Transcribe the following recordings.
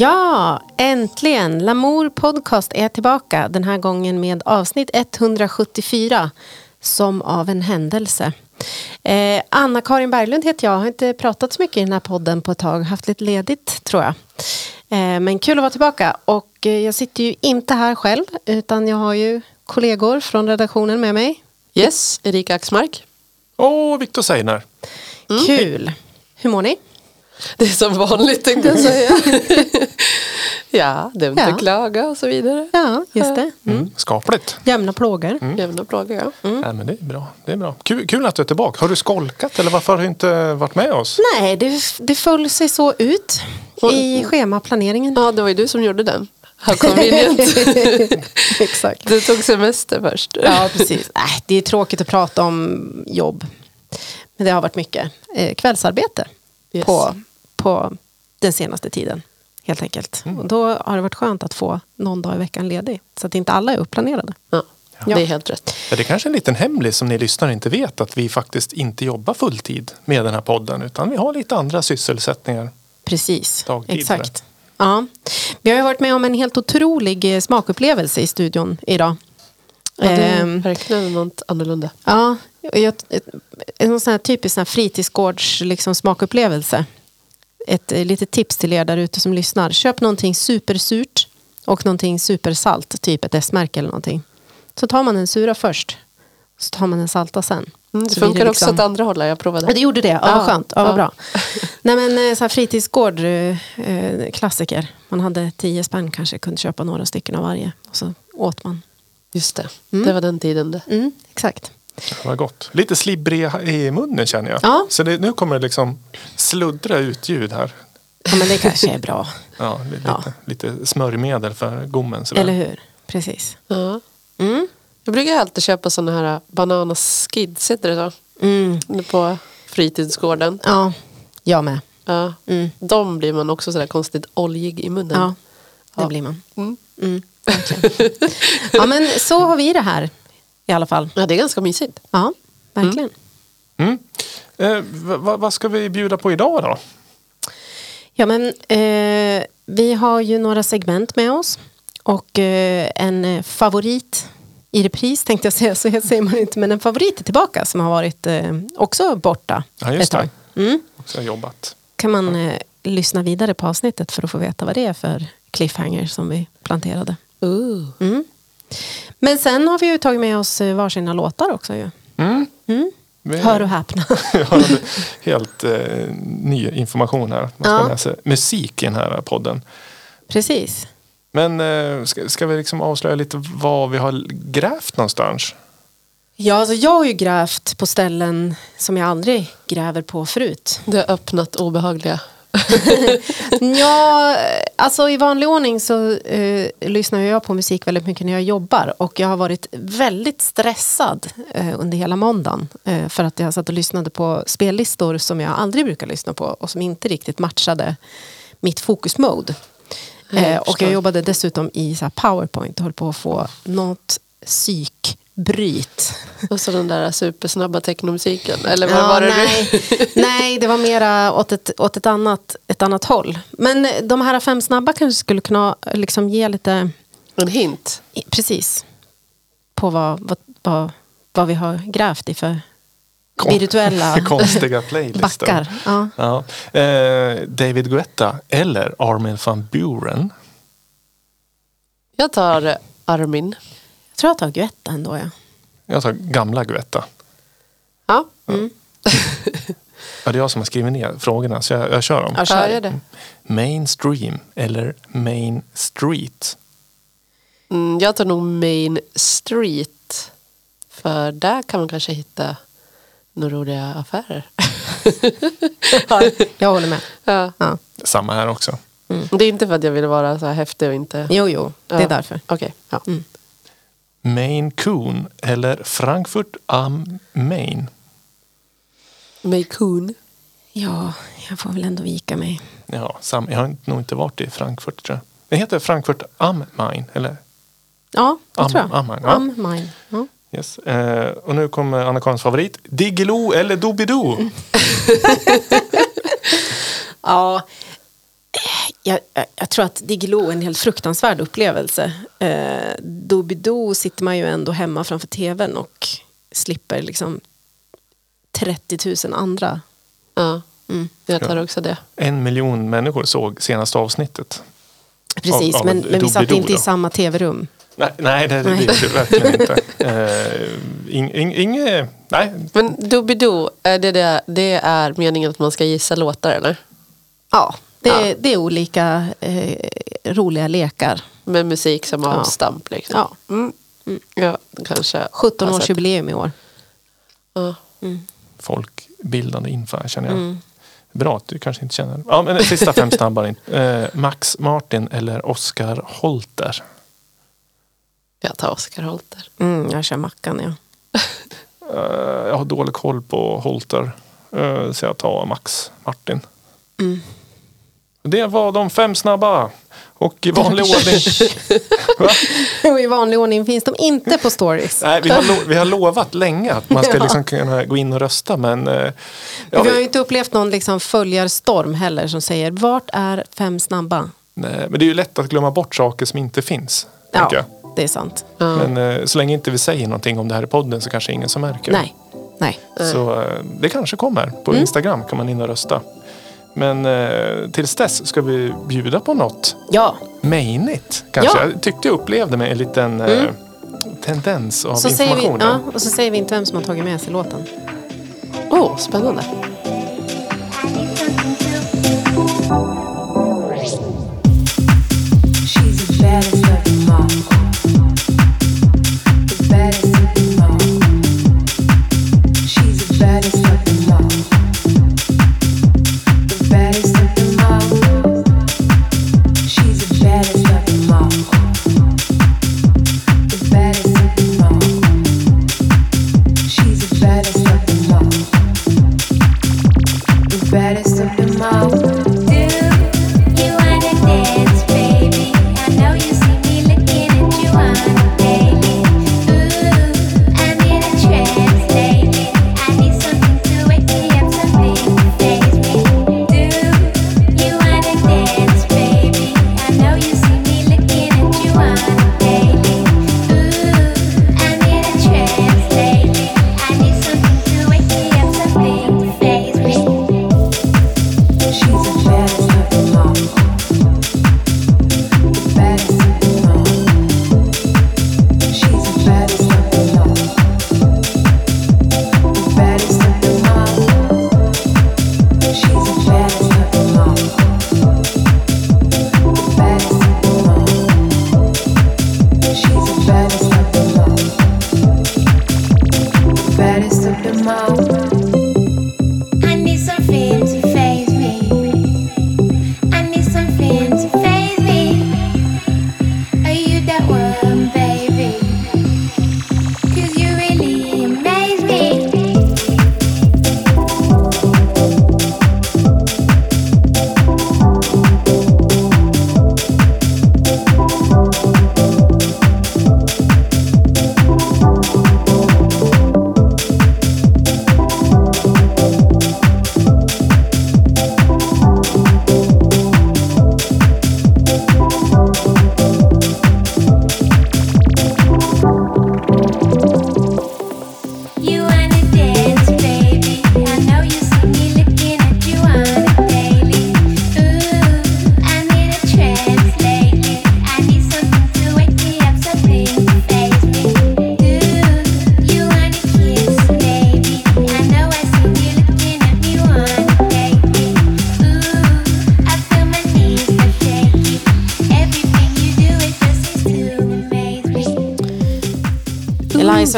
Ja, äntligen! Lamour Podcast är tillbaka. Den här gången med avsnitt 174. Som av en händelse. Eh, Anna-Karin Berglund heter jag. Har inte pratat så mycket i den här podden på ett tag. Haft lite ledigt tror jag. Eh, men kul att vara tillbaka. Och eh, jag sitter ju inte här själv. Utan jag har ju kollegor från redaktionen med mig. Yes, Erika Axmark. Och Viktor Seiner. Kul! Hur mår ni? Det är som vanligt tänkte jag säga. ja, dumt Ja. att klaga och så vidare. Ja, just det. Mm. Skapligt. Jämna plågor. Jämna plåga, ja. Nej, men det är bra. Det är bra. Kul, kul att du är tillbaka. Har du skolkat eller varför har du inte varit med oss? Nej, det, det föll sig så ut i schemaplaneringen. Ja, det var ju du som gjorde den. How convenient. Exakt. Du tog semester först. Ja, precis. Nej, det är tråkigt att prata om jobb. Men det har varit mycket eh, kvällsarbete Yes. på, på den senaste tiden. Helt enkelt. Mm. Och då har det varit skönt att få någon dag i veckan ledig. Så att inte alla är uppplanerade. Ja, Ja. det är helt rätt. Ja, det är kanske är en liten hemlis som ni lyssnare inte vet att vi faktiskt inte jobbar fulltid med den här podden utan vi har lite andra sysselsättningar. Precis, Dagtid, exakt. Ja. Vi har ju varit med om en helt otrolig eh, smakupplevelse i studion idag. Ja, det är Ehm, verkligen något annorlunda. Ja, jag, en sån här typisk sån här fritidsgårds liksom, smakupplevelse. Ett eh, litet tips till er där ute som lyssnar. Köp någonting supersurt och någonting supersalt, typ ett S-märke eller någonting. Så tar man den sura först, så tar man den salta sen. Mm, det funkar också liksom- åt andra hållet, jag provade. Ja, det gjorde det. Ja, Ja, vad skönt. Ja, vad ja. bra. Nej, men eh, så här fritidsgård, eh, klassiker. Man hade tio spänn kanske, kunde köpa några stycken av varje. Och så åt man. Just det, det var den tiden det. Mm, exakt. Det var gott. Lite slibbrig i munnen känner jag. Ja. Så det, nu kommer det liksom sluddra ut ljud här. Ja, men det kanske är bra. Ja, li- lite, Ja. lite smörjmedel för gommen. sådär. Eller hur? Precis. Ja. Mm. Jag brukar alltid köpa sådana här bananaskids, heter det så? Mm. På fritidsgården. Ja, jag med. Ja. Mm. De blir man också sådär konstigt oljig i munnen. Ja, det Ja. blir man. Mm. Mm, verkligen. ja, men så har vi det här i alla fall. ja, det är ganska mysigt. Ja, verkligen. Mm. Eh, v- va- vad ska vi bjuda på idag då? Ja, men eh, vi har ju några segment med oss och eh, en eh, favorit i repris tänkte jag säga, så säger man inte, men en favorit är tillbaka som har varit eh, också borta Ja, just ett tag. det. Mm. Också har jobbat. Kan man eh, lyssna vidare på avsnittet för att få veta vad det är för cliffhanger som vi planterade. Ooh. Mm. Men sen har vi ju tagit med oss eh, varsina låtar också ju. Mm. Mm. Hör och häpna. Helt eh, ny information här. Man ska Ja. läsa musik i den här podden. Precis. Men eh, ska, ska vi liksom avslöja lite var vi har grävt någonstans? Ja, alltså jag har ju grävt på ställen som jag aldrig gräver på förut. Det har öppnat obehagliga. Ja, alltså i vanlig ordning så eh, lyssnar jag på musik väldigt mycket när jag jobbar och jag har varit väldigt stressad eh, under hela måndagen eh, för att jag satt och lyssnade på spellistor som jag aldrig brukar lyssna på och som inte riktigt matchade mitt fokusmode. Jag Eh, och jag jobbade dessutom i så powerpoint och höll på att få något psykbryt. Och så den där supersnabba technomusiken. Eller vad var det nej, nej, det var mera åt ett, åt ett, annat, ett annat håll. Men de här fem snabba kanske skulle kunna liksom ge lite, En hint. precis, på vad, vad, vad, vad vi har grävt i för virtuella Konstiga playlistor. backar. Ja. Ja. Eh, David Guetta eller Armin van Buren. Jag tar Armin. Jag tror jag tar Guetta ändå. Ja. Jag tar gamla Guetta. Ja, Ja, det är jag som har skrivit ner frågorna så jag, jag kör dem. Ja, ja kör. det. Mainstream eller Main Street. Mm, jag tar nog Main Street. För där kan man kanske hitta några roliga affärer. Jag håller med. ja. Ja. Samma här också. Det är inte för att jag vill vara så här häftig och inte... Jo, jo, det är Ja. därför. Okej, ja. Maine Coon eller Frankfurt am Main. Maycoon. Ja, jag får väl ändå vika mig. Ja, sam, jag har nog inte varit i Frankfurt tror jag. Det heter Frankfurt am Main, eller? Ja, det Am- tror jag. am- mine, ja. Am mine. Ja. Yes. Eh, och nu kommer Anna-Karins favorit. Diggiloo eller Doobidoo? Ja, jag, jag, jag tror att Diggiloo är en helt fruktansvärd upplevelse. Eh, Doobidoo sitter man ju ändå hemma framför tvn och slipper liksom 30 000 andra. Ja, Mm. jag tar också det. En miljon människor såg senaste avsnittet. Precis, Av- av men, men vi satt inte i då. samma tv-rum. Nej, nej det, det Nej. vet jag verkligen inte. Uh, ing, ing, nej, Men Doobidoo, är det, det, det är meningen att man ska gissa låtar eller? Ja, det, Ja. det är olika eh, roliga lekar. Med musik som Ja. avstamp liksom. Ja. Mm. Ja, kanske. 17 har års sett. jubileum i år. Ja. folkbildande info känner jag. Mm. Bra att du kanske inte känner. Ja, men sista fem snabba. Uh, Max Martin eller Oscar Holter? Jag tar Oscar Holter. Mm, jag kör Mackan, ja. Eh, jag har dålig koll på Holter. Eh, så jag tar Max Martin. Mm. Det var de fem snabba. Och i vanlig ordning. Va? Och i vanlig ordning finns de inte på stories. Nej, vi, har lo- vi har lovat länge att man ska Ja. liksom kunna gå in och rösta. Men eh, ja, vi har ju inte upplevt någon liksom följarstorm heller som säger vart är fem snabba? nej, men det är ju lätt att glömma bort saker som inte finns. Ja, jag. det är sant. Men eh, så länge inte vi säger någonting om det här i podden så kanske ingen som märker. Nej, nej. Så eh, det kanske kommer. På Mm. Instagram kan man in och rösta. Men eh, tills dess ska vi bjuda på något Ja, mainigt. Kanske. Ja. Mm. Jag tyckte jag upplevde med en liten eh, tendens av så säger vi, information. ja, och så säger vi inte vem som har tagit med sig låten. Oh, spännande. She's the baddest of them all.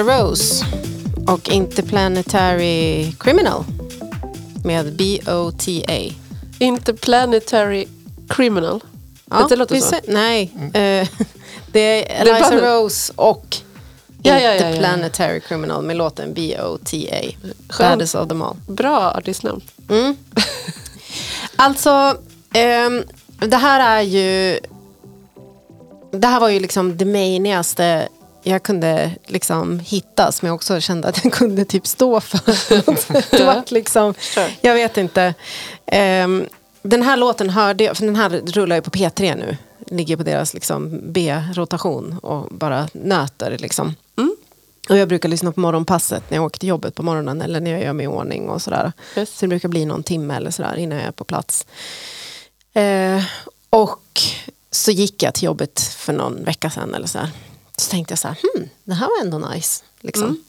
Rose och Interplanetary Criminal med B-O-T-A. Interplanetary Criminal. Ja, det låter så. Nej, eh, det är bandet. Rose och Ja, ja, ja. Interplanetary Criminal med låten B-O-T-A. Baddest of them all. Bra artistnamn. Mm. Alltså, ehm, det här är ju... Det här var ju liksom det mainigaste jag kunde liksom hitta som jag också kände att jag kunde typ stå för. det var liksom, jag vet inte. Ehm, den här låten hörde jag, för den här rullar ju på P3 nu. Ligger på deras liksom B-rotation och bara nöter liksom. Och jag brukar lyssna på morgonpasset när jag åker till jobbet på morgonen eller när jag gör mig i ordning och sådär. Just. Så det brukar bli någon timme eller sådär innan jag är på plats. Eh, och så gick jag till jobbet för någon vecka sedan eller sådär. Så tänkte jag så här, hmm, det här var ändå nice. Liksom.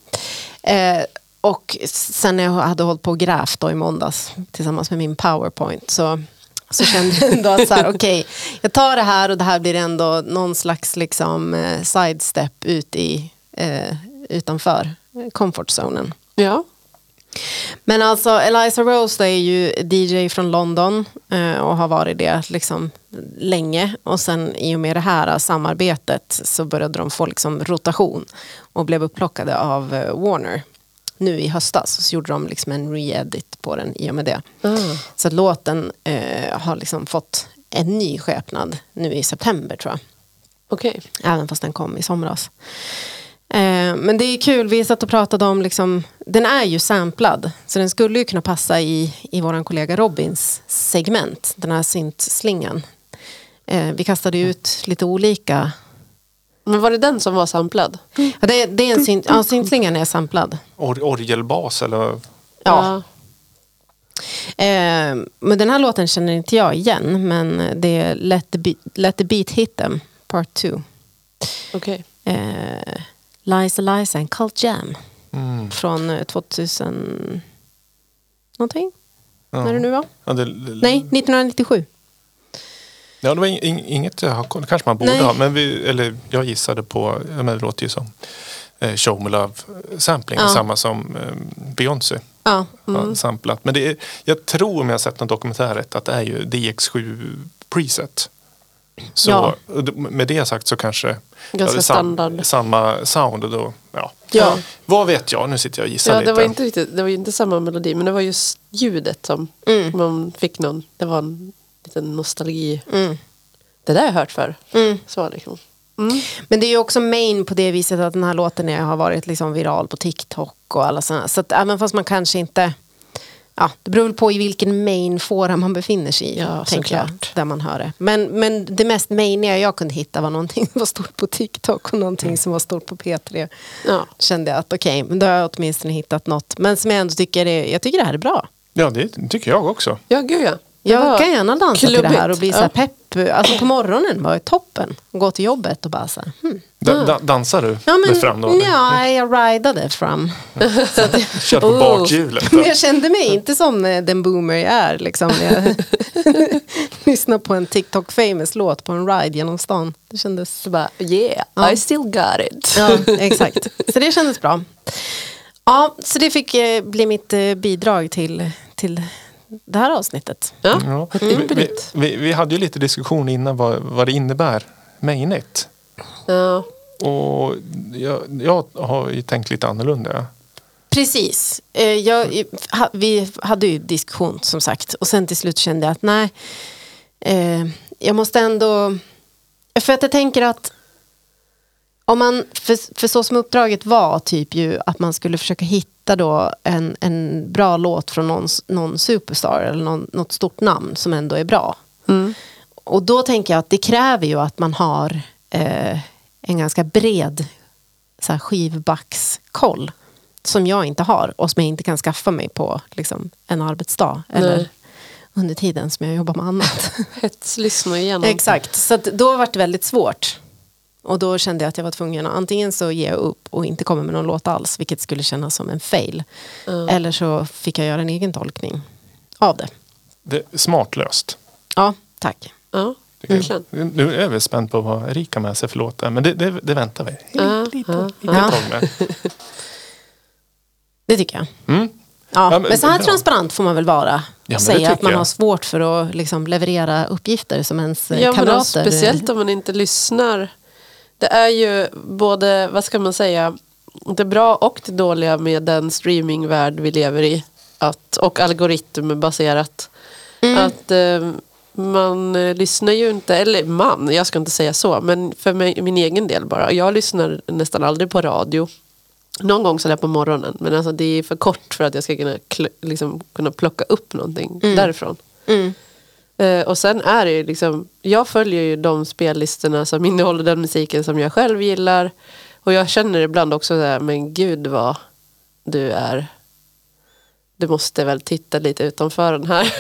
Eh, och sen när jag hade hållit på och grävt då i måndags tillsammans med min powerpoint så, så kände jag ändå att så här, okej, jag tar det här och det här blir ändå någon slags liksom, eh, sidestep ut i, eh, utanför comfortzonen. Ja. Men alltså Eliza Rose är ju DJ från London eh, och har varit det liksom länge. Och sen i och med det här samarbetet så började de få liksom rotation och blev upplockade av eh, Warner nu i höstas. Så gjorde de liksom en re-edit på den i och med det. Ah. Så låten eh, har liksom fått en ny skepnad nu i september tror jag. Okej. Även fast den kom i somras. Eh, men det är kul, vi satt och pratade om, liksom, den är ju samplad. Så den skulle ju kunna passa i, i vår kollega Robins segment, den här syntslingan. Eh, vi kastade ut lite olika. Men var det den som var samplad? Ja, det, det är en synt, ja, syntslingan är samplad. Or, orgelbas eller? Ja. Eh, men den här låten känner inte jag igen, men det är Let the, Be- Let the Beat Hit Them, Part 2. Okej. eh, Liza Liza and Cult Jam Mm. från eh, 2000 någonting, Ja. när det nu var. Ja, det, Nej, 1997. Ja, det var ing- ing- inget jag har koll- kanske man borde Nej. ha. Men vi, eller jag gissade på, men det låter ju som eh, Show Me Love sampling. Ja. Samma som eh, Beyoncé Ja, har samplat. Men det är, jag tror om jag har sett någon dokumentär att det är ju DX7 preset. Så Ja. med det sagt så kanske Ganska standard. samma sound. Och då, ja. Ja. Vad vet jag? Nu sitter jag och gissar Ja, lite. det var, inte riktigt, det var ju inte samma melodi men det var just ljudet som Mm. man fick någon. Det var en liten nostalgi. Mm. Det där har jag hört för. Mm. Så liksom. Men det är ju också main på det viset att den här låten är, har varit liksom viral på TikTok och alla sådana. Så att även fast man kanske inte... Ja, det beror väl på i vilken main fora man befinner sig i. Ja, tänker jag, där man hör det. Men, men det mest mainiga jag kunde hitta var någonting som var stort på TikTok och någonting som var stort på P3. Ja. Kände jag att okej, men då har jag åtminstone hittat något. Men som jag ändå tycker är, jag tycker det här är bra. Ja, det tycker jag också. ja, gud ja. Det Jag kan gärna dansa till det här klubbigt. och bli så här Ja. Pepp. Alltså på morgonen var det toppen. Gå till jobbet och bara så här, hmm. Da, da, dansar du Ja, men, med fram då? ja, jag ridade fram. Kör på Oh. bakhjulet? Men jag kände mig inte som eh, den boomer jag är. Liksom, jag lyssnade på en TikTok famous låt på en ride genom stan. Det kändes... Så bara, yeah, Ja. I still got it. Ja, exakt. Så det kändes bra. Ja, så det fick eh, bli mitt eh, bidrag till, till det här avsnittet. Ja, Ja. vad Vi, vi, vi, vi hade ju lite diskussion innan vad, vad det innebär mainit. Ja. Och jag, jag har ju tänkt lite annorlunda. Precis. Eh, Jag, vi hade ju diskussion som sagt och sen till slut kände jag att nej, eh, jag måste ändå... För att jag tänker att om man, för, för så som uppdraget var typ ju att man skulle försöka hitta då en, en bra låt från någon, någon superstar eller någon, något stort namn som ändå är bra. Och då tänker jag att det kräver ju att man har eh, en ganska bred så här, skivbackskoll. Som jag inte har och som jag inte kan skaffa mig på liksom, en arbetsdag. Eller Nej. under tiden som jag jobbar med annat. Hetslyssna igenom. Exakt, så då var det väldigt svårt. Och då kände jag att jag var tvungen att antingen så jag upp och inte kommer med någon låt alls, vilket skulle kännas som en fail. Eller så fick jag göra en egen tolkning av det. Det är smart löst. Ja, tack. Ja, verkligen. Nu är jag väl spänd på vad Erika med sig för låt där, Men det, det, det väntar vi Ja, lite, ja, lite ja. tag med. Det tycker jag. Mm. Ja, Ja, men, men- så här ja. transparent får man väl vara. Ja, men säga att man jag. har svårt för att liksom, leverera uppgifter som ens Ja, men kamrater. alltså, speciellt om man inte lyssnar. Det är ju både, vad ska man säga, det bra och det dåliga med den streamingvärld vi lever i. Att, och algoritmbaserat. Att eh, man eh, lyssnar ju inte, eller man, jag ska inte säga så, men för mig, min egen del bara. Jag lyssnar nästan aldrig på radio. Någon gång så är det på morgonen, men alltså det är för kort för att jag ska kunna, liksom, kunna plocka upp någonting därifrån. Mm. Eh, och sen är det ju liksom, jag följer ju de spellistorna som innehåller den musiken som jag själv gillar. Och jag känner ibland också där, men gud vad du är du måste väl titta lite utanför den här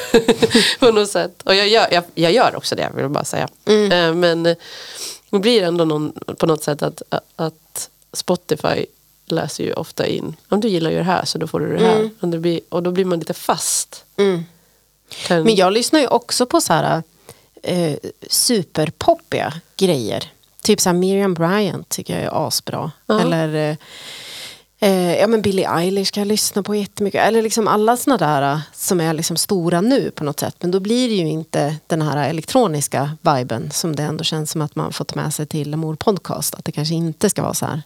på något sätt. Och jag gör, jag, jag gör också det, vill jag bara säga. Eh, Men det blir ändå någon, på något sätt att, att Spotify läser ju ofta in, om du gillar ju det här så då får du det här. Och, blir, och då blir man lite fast. Mm. Kan- Men jag lyssnar ju också på så här eh, superpoppiga grejer. Typ så här Miriam Bryant tycker jag är asbra. Ja. Eller eh, eh, ja, men Billie Eilish kan jag lyssna på jättemycket. Eller liksom alla såna där eh, som är liksom stora nu på något sätt. Men då blir det ju inte den här elektroniska viben som det ändå känns som att man fått med sig till Amor Podcast. Att det kanske inte ska vara så här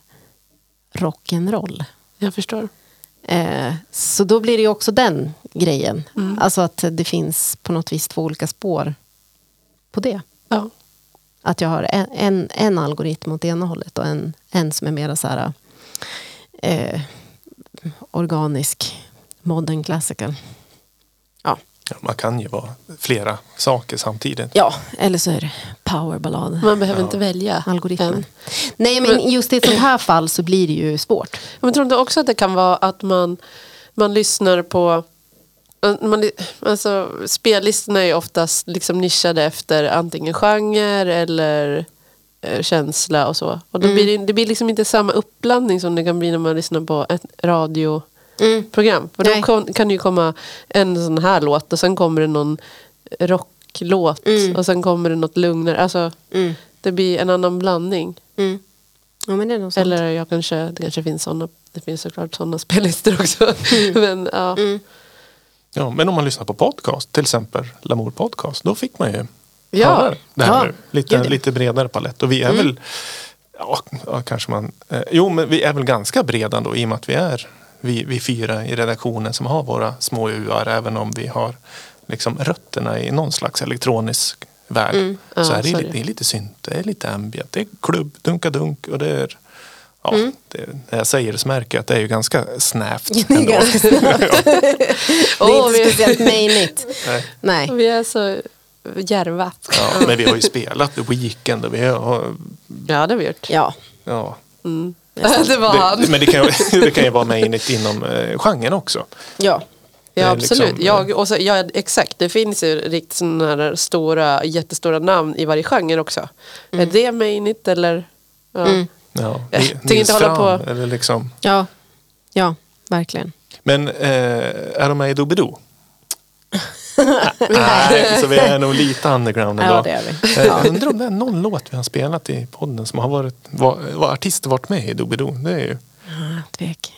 rock'n'roll. Jag förstår. Eh, så då blir det ju också den grejen. Mm. Alltså att det finns på något vis två olika spår på det. Ja. Att jag har en, en, en algoritm åt ena hållet och en, en som är mer så här eh, organisk modern classical. Ja. Ja, man kan ju vara flera saker samtidigt. ja, eller så är det powerballad. Man behöver inte välja. Algoritmen. än. Nej, men just i ett sånt här fall så blir det ju svårt. Men tror du inte också att det kan vara att man, man lyssnar på man, alltså, spellistorna är ju oftast liksom nischade efter antingen genre eller eh, känsla och så. Och då blir det, det blir liksom inte samma uppblandning som det kan bli när man lyssnar på ett radioprogram. För då kon, kan det ju komma en sån här låt och sen kommer det någon rocklåt och sen kommer det något lugnare. Alltså, Mm. det blir en annan blandning. Mm. Ja, men det är nog sant. Eller jag kanske, det kanske finns sådana, det finns såklart sådana spellistor också. Men ja, Ja, men om man lyssnar på podcast, till exempel Lamour podcast, då fick man ju Ja. höra det här Ja. nu. Lite, lite bredare palett. Och vi är väl, ja, ja kanske man, eh, jo men vi är väl ganska breda då i och med att vi är vi, vi fyra i redaktionen som har våra små UR även om vi har liksom rötterna i någon slags elektronisk värld. Mm. Ja, så är det, så är lite, det. det är lite synt, det är lite ambient, det är klubb, dunka-dunk och det är Ja, Mm. det, när jag säger det så märker jag att det är ju ganska snävt. Det är ändå. ganska snabbt. Det är Åh, inte vi- speciellt. Nej. Nej. vi är så djärva. Ja, men vi har ju spelat The Weeknd och vi har, Ja, det har vi gjort. Ja. ja, Det var han. det, men det kan, ju, det kan ju vara mainigt inom eh, genren också. Ja. Ja absolut. liksom, jag, och så, ja, exakt, det finns ju riktigt sådana här stora, jättestora namn i varje genre också. Är det mainigt eller? Ja. Mm. Ja, Jag tänker inte hålla på- Eller liksom. Ja. Ja, verkligen. Men eh, är de med i Doobidoo? Nej, så vi är nog lite underground ändå. Ja, det är vi. Eh, Jag undrar om det är någon låt vi har spelat i podden som har varit, var, var artister varit med i Doobidoo. Det är ju, Tvek.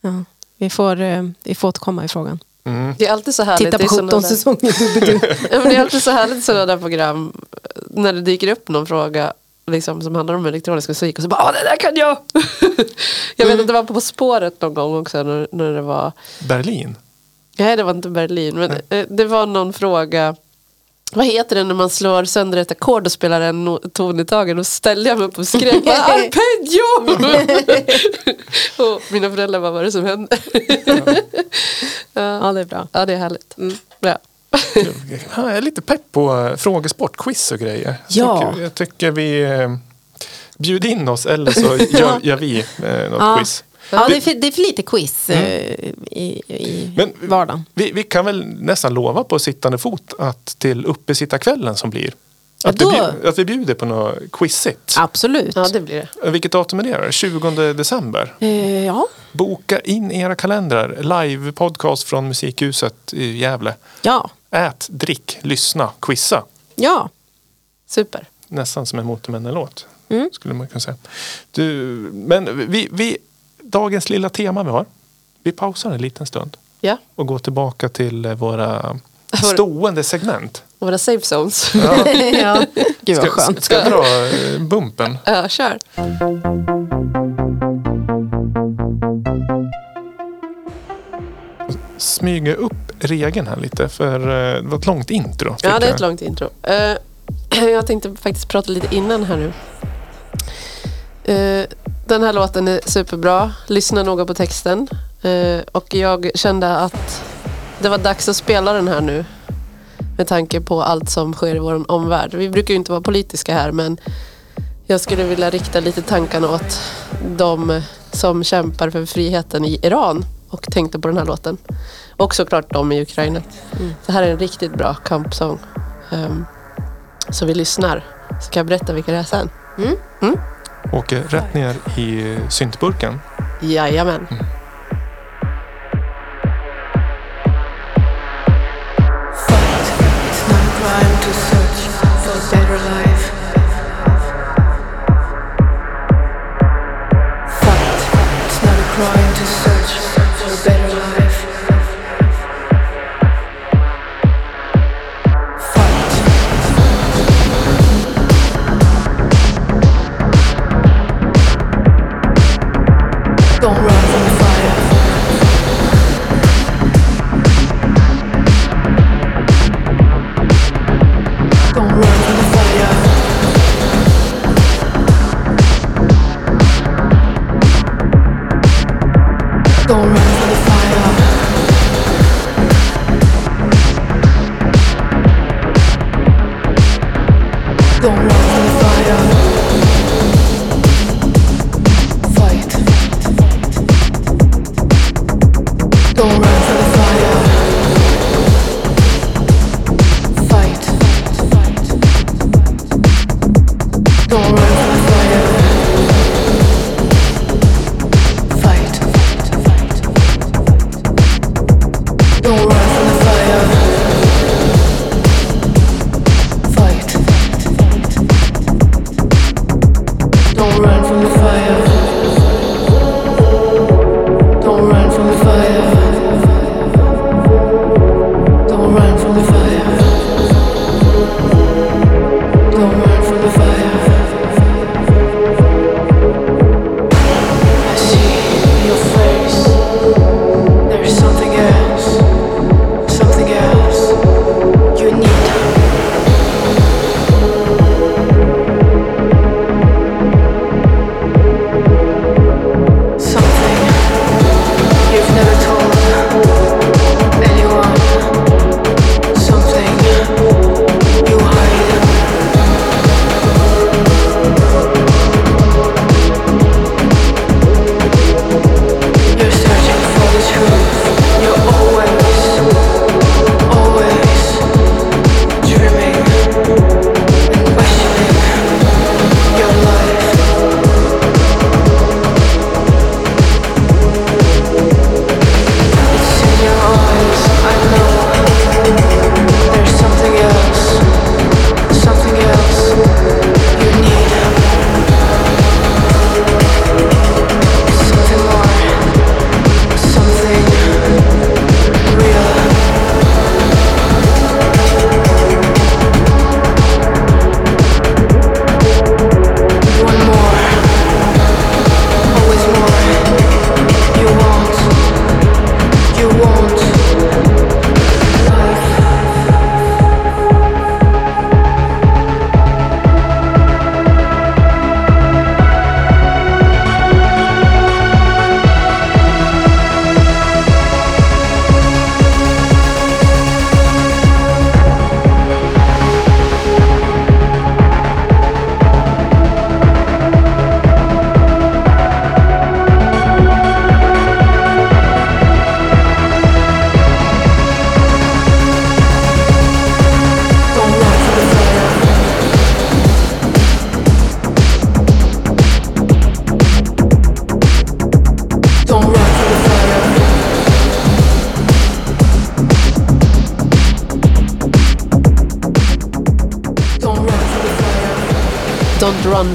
Ja. Vi, får, eh, vi får återkomma i frågan. mm. Det är alltid så härligt. Titta på är såna 17 där- säsonger Doobidoo. Ja, det är alltid så härligt sådana där program när det dyker upp någon fråga liksom, som handlar om elektronisk musik och så bara det där kan jag! jag vet att det var på På spåret någon gång också när, när det var Berlin. Nej det var inte Berlin men eh, det var någon fråga vad heter det när man slår sönder ett ackord och spelar en no- ton i taget och ställde jag mig upp och skrek bara, arpeggio! och mina föräldrar bara vad är det som hände? Ja, det är bra. ja det är härligt. Bra. Jag är lite pepp på eh, frågesport, quiz och grejer. Ja. Jag tycker, jag tycker vi eh, bjuder in oss eller så gör, gör vi eh, något Ja. quiz. Ja, det är, för, det är för lite quiz eh, i, i Men- vardagen. Vi, vi kan väl nästan lova på sittande fot att till uppesittarkvällen som blir Ja, att, vi då- bjud, att vi bjuder på något quizigt. Absolut. Ja det blir det. Vilket datum är det? då? 20 december. Eh, ja. Boka in era kalendrar. Live podcast från Musikhuset i Gävle. Ja. Ät, drick, lyssna, quizza. Ja. Super. Nästan som en Motormännen-låt. Mm. Skulle man kunna säga. Du, men vi, vi, dagens lilla tema vi har. Vi pausar en liten stund Ja, och går tillbaka till eh, våra Vår- stående segment. våra safe zones. ja. Gud vad skönt. ska jag dra eh, bumpen? ja, kör. Smyga upp regeln här lite för eh, det var ett långt intro. Ja, det är ett långt intro. Jag tänkte faktiskt prata lite innan här nu. Den här låten är superbra. Lyssna noga på texten. Eh, och jag kände att det var dags att spela den här nu. med tanke på allt som sker i vår omvärld. Vi brukar ju inte vara politiska här men jag skulle vilja rikta lite tankarna åt de som kämpar för friheten i Iran och tänkte på den här låten. Och såklart de i Ukraina. Det här är en riktigt bra kampsång. Ehm, så vi lyssnar. Så kan jag berätta vilka det är sen. Åker rätt ner i syntburken. Jajamän. It's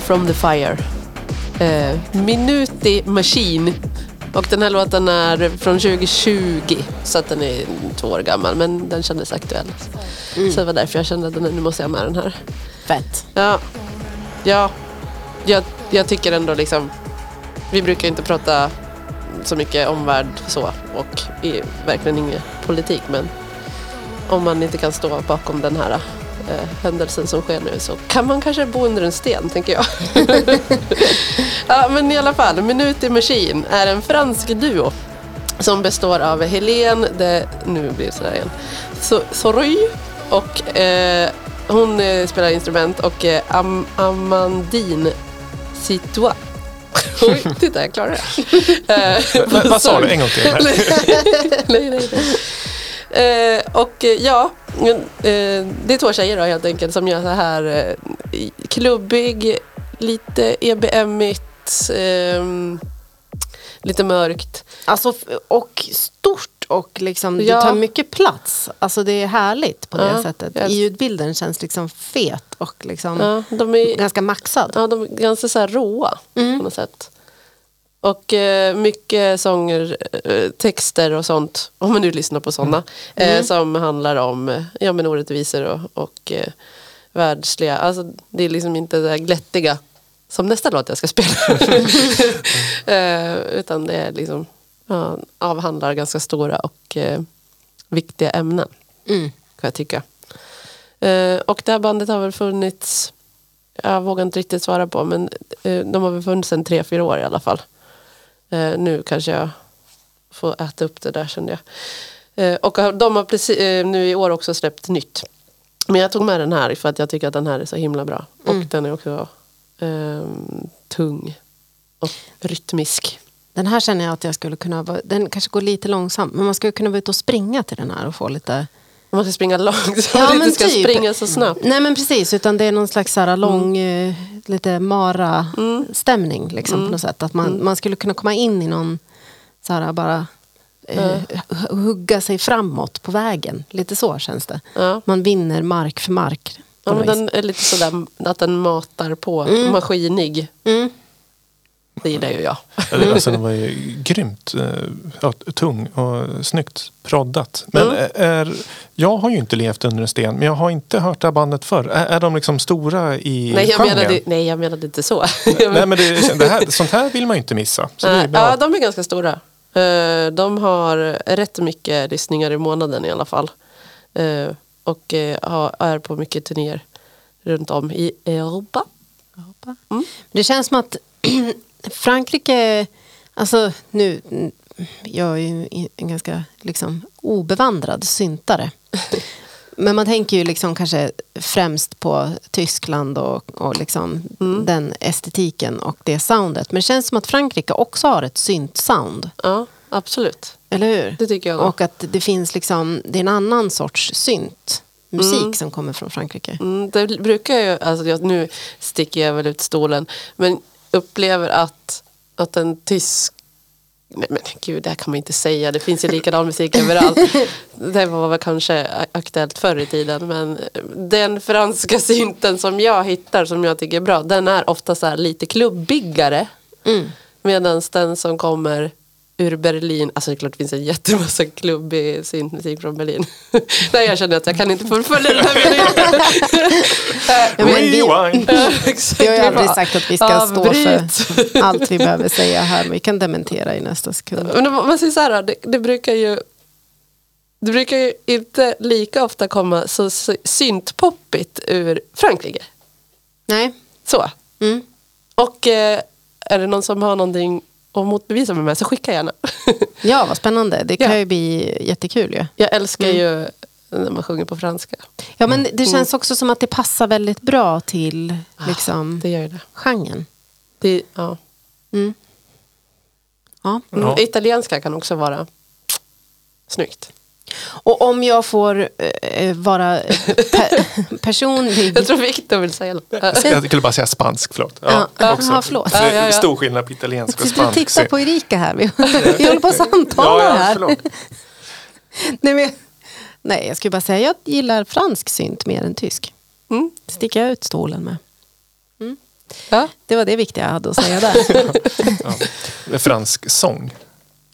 from the fire. Eh, Minuti Machine. Och den här låten är från 2020. Så att den är två år gammal. Men den kändes aktuell. Så det var därför jag kände att nu måste jag ha med den här. Fett. Ja, ja jag, jag tycker ändå liksom. Vi brukar inte prata så mycket omvärld så. Och verkligen ingen politik. Men om man inte kan stå bakom den här händelsen som sker nu så kan man kanske bo under en sten, tänker jag. ja, men i alla fall, Minuti Machine är en fransk duo som består av Helene de, nu blir det sådär igen, So- Soroy och eh, hon eh, spelar instrument och eh, Am Amandine Citois. Oj, titta jag klarar det. Eh, Vad vad sa du? En gång till. nej, nej, nej. Eh, och eh, ja, eh, det är två tjejer då helt enkelt som gör så här eh, klubbig, lite EBM-igt, eh, lite mörkt. Alltså, och stort och liksom, Ja. det tar mycket plats. Alltså det är härligt på det Ja, sättet. jag- Ljudbilden känns liksom fet och liksom Ja, de är, ganska maxad. ja, de är ganska så här råa Mm. på något sätt. Och eh, mycket sånger, eh, texter och sånt, om man nu lyssnar på sådana, Mm. eh, som handlar om ja, men orättvisor och, och eh, världsliga. Alltså, det är liksom inte det där glättiga som nästa låt jag ska spela. eh, utan det är liksom, ja, avhandlar ganska stora och eh, viktiga ämnen, Mm. kan jag tycka. Eh, och det här bandet har väl funnits, jag vågar inte riktigt svara på, men de har väl funnits sedan tre, fyra år i alla fall. Eh, nu kanske jag får äta upp det där kände jag. Eh, och de har precis, eh, nu i år också släppt nytt. Men jag tog med den här för att jag tycker att den här är så himla bra. Och den är också ehm, tung och rytmisk. Den här känner jag att jag skulle kunna, den kanske går lite långsamt, men man skulle kunna vara ute och springa till den här och få lite... Man måste springa långsamt, Ja, men inte ska typ. springa så snabbt. Nej men precis, utan det är någon slags så lång, eh, lite Mara-stämning liksom på något sätt. Att man, man skulle kunna komma in i någon, så här bara eh, hu- hugga sig framåt på vägen. Lite så känns det. Man vinner mark för mark. Ja, men den är lite sådär att den matar på, maskinig. Mm. Det gillar ju jag. Eller, Alltså, den var ju grymt eh, ja, tung och snyggt proddat. Men Mm. är, jag har ju inte levt under en sten, men jag har inte hört det här bandet förr. Är, är de liksom stora i Nej jag, genren? menade, nej, jag menade inte så. Nej, men det, det här, sånt här vill man ju inte missa. Så det är Nej, bra. ja, de är ganska stora. Eh, De har rätt mycket lyssningar i månaden i alla fall. Eh, Och eh, är på mycket turnéer runt om i Europa. Det känns som att Frankrike, alltså nu, jag är ju en ganska liksom obevandrad syntare. Men man tänker ju liksom kanske främst på Tyskland och, och liksom den estetiken och det soundet. Men det känns som att Frankrike också har ett synt-sound. Ja, absolut. Eller hur? Det tycker jag då. Och att det finns liksom, det är en annan sorts synt musik som kommer från Frankrike. Mm, det brukar ju, alltså jag, nu sticker jag väl ut stolen, men upplever att, att en tysk Nej men gud, det här kan man inte säga. Det finns ju likadan musik överallt. Det var väl kanske aktuellt förr i tiden. Men den franska synten som jag hittar, som jag tycker är bra, den är ofta så här lite klubbigare. Mm. Medan den som kommer ur Berlin, alltså det är klart det finns en jättemassa klubbig syntmusik från Berlin. Nej jag känner att jag kan inte fullfölja den här meningen. Vi, har ju aldrig sagt att vi ska stå för allt vi behöver säga här. Men vi kan dementera i nästa sekund. Men man säger så här, det, det brukar ju det brukar ju inte lika ofta komma så sy- syntpoppigt ur Frankrike. Nej. Så. Mm. Och eh, är det någon som har någonting att motbevisa med mig så skicka gärna. Ja, vad spännande. Det kan Ja. ju bli jättekul ju. Jag älskar ju när man sjunger på franska. Ja, men det känns också som att det passar väldigt bra till liksom, Det gör det. genren. det ja. Mm. Ja. Mm. Ja. Italienska kan också vara snyggt. Och om jag får eh, vara pe- personlig. Jag tror Victor vill säga något. Jag skulle- Jag skulle bara säga spansk, förlåt. Ja, Ja, ja, förlåt. Det är Ja, ja, ja. Stor skillnad på italiensk och Du spansk. tittar på Erika här. Vi, vi håller på att samtala Ja, ja, här. Nej, men, nej, jag skulle bara säga jag gillar fransk synt mer än tysk. Mm. Sticker jag ut stolen med. Ja. Det var det viktiga jag hade att säga där. Ja. Fransk sång.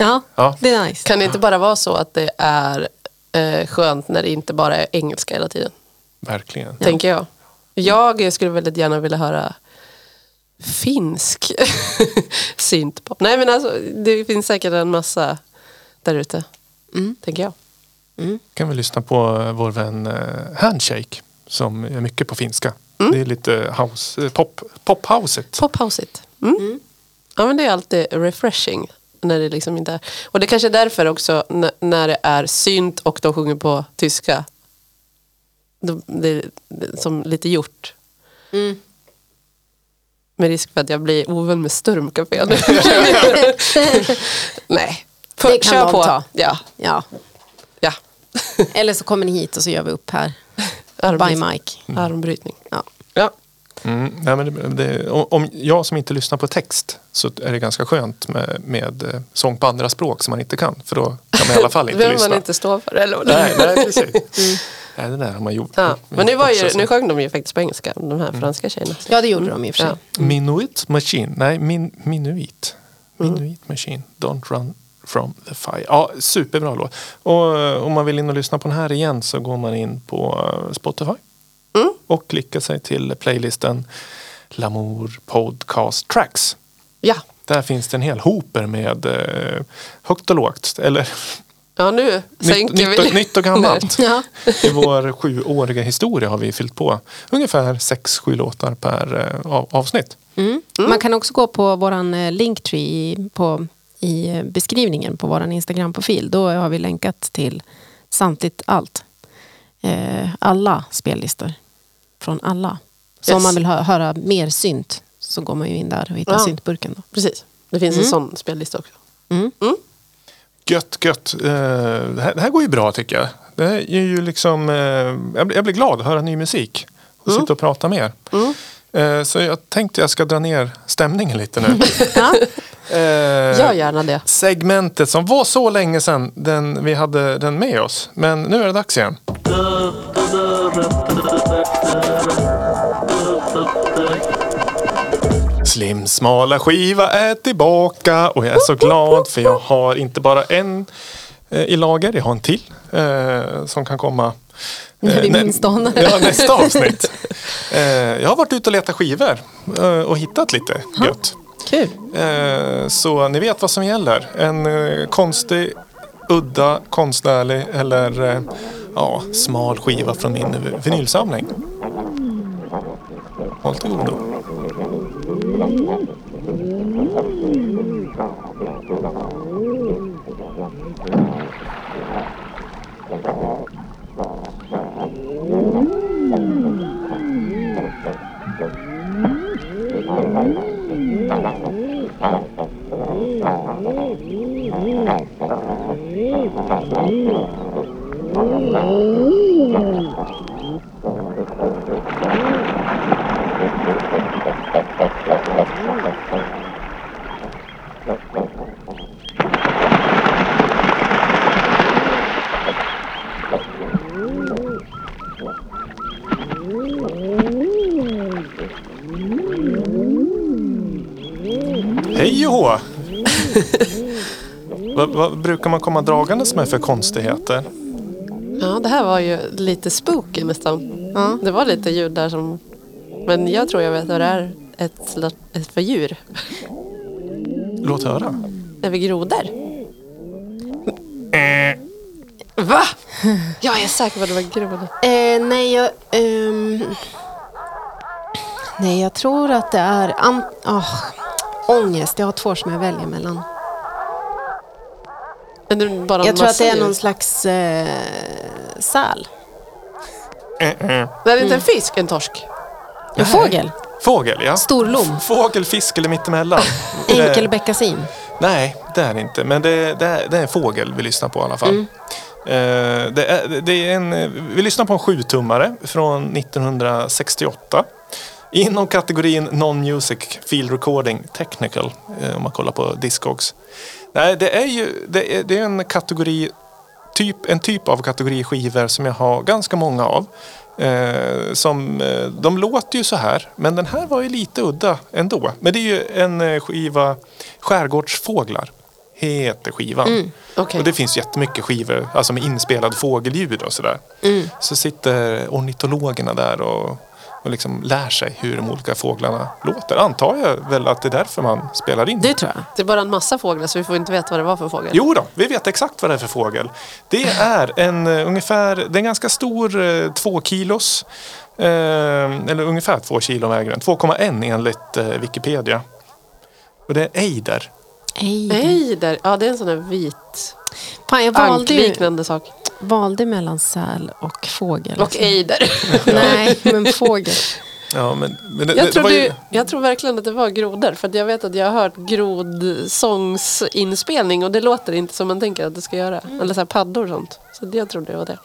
Ja, Ja. det är nice. Kan det inte bara vara så att det är eh, skönt när det inte bara är engelska hela tiden? Verkligen. Tänker jag. Jag skulle väldigt gärna vilja höra finsk syntpop. Nej men alltså det finns säkert en massa där ute. Mm. Tänker jag. kan vi lyssna på eh, vår vän eh, Handshake som är mycket på finska. Mm. Det är lite house, eh, pop, pophouset. Pophouset. Mm. Ja men det är alltid refreshing. När det liksom inte är. Och det kanske är därför också när det är synt och de sjunger på tyska. det, det, som lite gjort. Mm. Med risk för att jag blir ovän med Sturmcafé nu. Nej, Det kan kör på. ta. Ja, Ja. ja. Eller så kommer ni hit och så gör vi upp här. By Armbrytning. Mike. Armbrytning. Ja. Ja. Mm, nej, men det, det, om- jag som inte lyssnar på text så är det ganska skönt med, med eh, sång på andra språk som man inte kan. För då kan man i alla fall Det inte behöver lyssna. man inte stå för. Eller? Nej, nej, precis. Nej, det där har man gjort. Ja. Men nu, var ju, nu sjöng de ju faktiskt på engelska, de här franska tjejerna. ja, det gjorde de i och för sig. Ja. Minuit Machine. Nej, min, Minuit. Minuit Machine. Don't run from the fire. Ja, superbra låt. Och eh, om man vill in och lyssna på den här igen så går man in på eh, Spotify. Mm. Och klickar sig till playlisten Lamour Podcast Tracks. Ja. Där finns det en hel hoper med eh, högt och lågt. Eller ja, nu nytt, sänker nytt, vi. och, nytt och gammalt. Ja. I vår sjuåriga historia har vi fyllt på ungefär sex, sju låtar per eh, av- avsnitt. Mm. Man kan också gå på våran eh, linktree i- på, i eh, beskrivningen på våran Instagram-profil. Då har vi länkat till samtligt allt. Eh, alla spellistor. Från alla. Så Yes. om man vill hö- höra mer synt så går man ju in där och hittar Ja. syntburken. Då. Precis. Det finns en sån spellista också. Mm. Gött, gött. Eh, det, här, det här går ju bra tycker jag. Det här är ju liksom, eh, jag, blir, jag blir glad att höra ny musik och sitta och prata mer. Eh, så jag tänkte jag ska dra ner stämningen lite nu. Ja. Eh, Gör gärna det. segmentet som var så länge sedan den, vi hade den med oss. Men nu är det dags igen. Slim smala skiva är tillbaka och jag är så glad för jag har inte bara en eh, i lager, jag har en till eh, som kan komma När vi eh, minst anar. Ja, nästa avsnitt. Eh, jag har varit ute och letat skivor och hittat lite gött. Kul. Eh, Så ni vet vad som gäller. En eh, konstig, udda, konstnärlig eller eh, ja, smal skiva från min vinylsamling. Håll till godo. Hej och hå! vad, vad brukar man komma dragandes med för konstigheter? Ja, det här var ju lite spooky nästan. Det var lite ljud där som... Men jag tror jag vet vad det är ett, ett för djur. Låt höra. Är vi grodor? Va? Jag är säker på att det var grodor. Eh, nej, jag... ehm, nej, jag tror att det är... An, oh, ångest. Jag har två som jag väljer mellan. Jag tror att det är någon slags eh, säl. Eh, eh. Det är inte en fisk, en torsk. En fågel. Fågel, ja. Storlom. Fågel, fisk eller mittemellan. Enkelbeckasin. Nej, det är det inte. Men det, det, är, det är en fågel vi lyssnar på i alla fall. Mm. Eh, det är, det är en, vi lyssnar på en sjutummare från 1968. Inom kategorin Non-Music Field Recording Technical. eh, om man kollar på Discogs. Nej, det är ju det är, det är en kategori typ, en typ av kategori skivor som jag har ganska många av. Eh, som, eh, de låter ju så här, men den här var ju lite udda ändå. Men det är ju en eh, skiva, Skärgårdsfåglar heter skivan. Okej. Och det finns jättemycket skivor, alltså med inspelad fågelljud och sådär. Så sitter ornitologerna där och, och liksom lär sig hur de olika fåglarna låter. Antar jag väl att det är därför man spelar in. Det tror jag. Det är bara en massa fåglar så vi får inte veta vad det var för fågel. Jo då, vi vet exakt vad det är för fågel. Det är en uh, ungefär, det är en ganska stor uh, två kilos, eh, eller ungefär två kilo väger den. 2,1 enligt eh, Wikipedia. Och det är ejder. Ej. Nej, där. Ja, det är en sån där vit Fan, jag valde ju, sak. Valde mellan säl och fågel. Och ejder. Nej, men fågel. Ja, men, men det, Jag, tror ju, jag tror verkligen att det var grodor. För att jag vet att jag har hört grodsångsinspelning och det låter inte som man tänker att det ska göra. Mm. Eller så här paddor och sånt. Så det- jag tror det var det.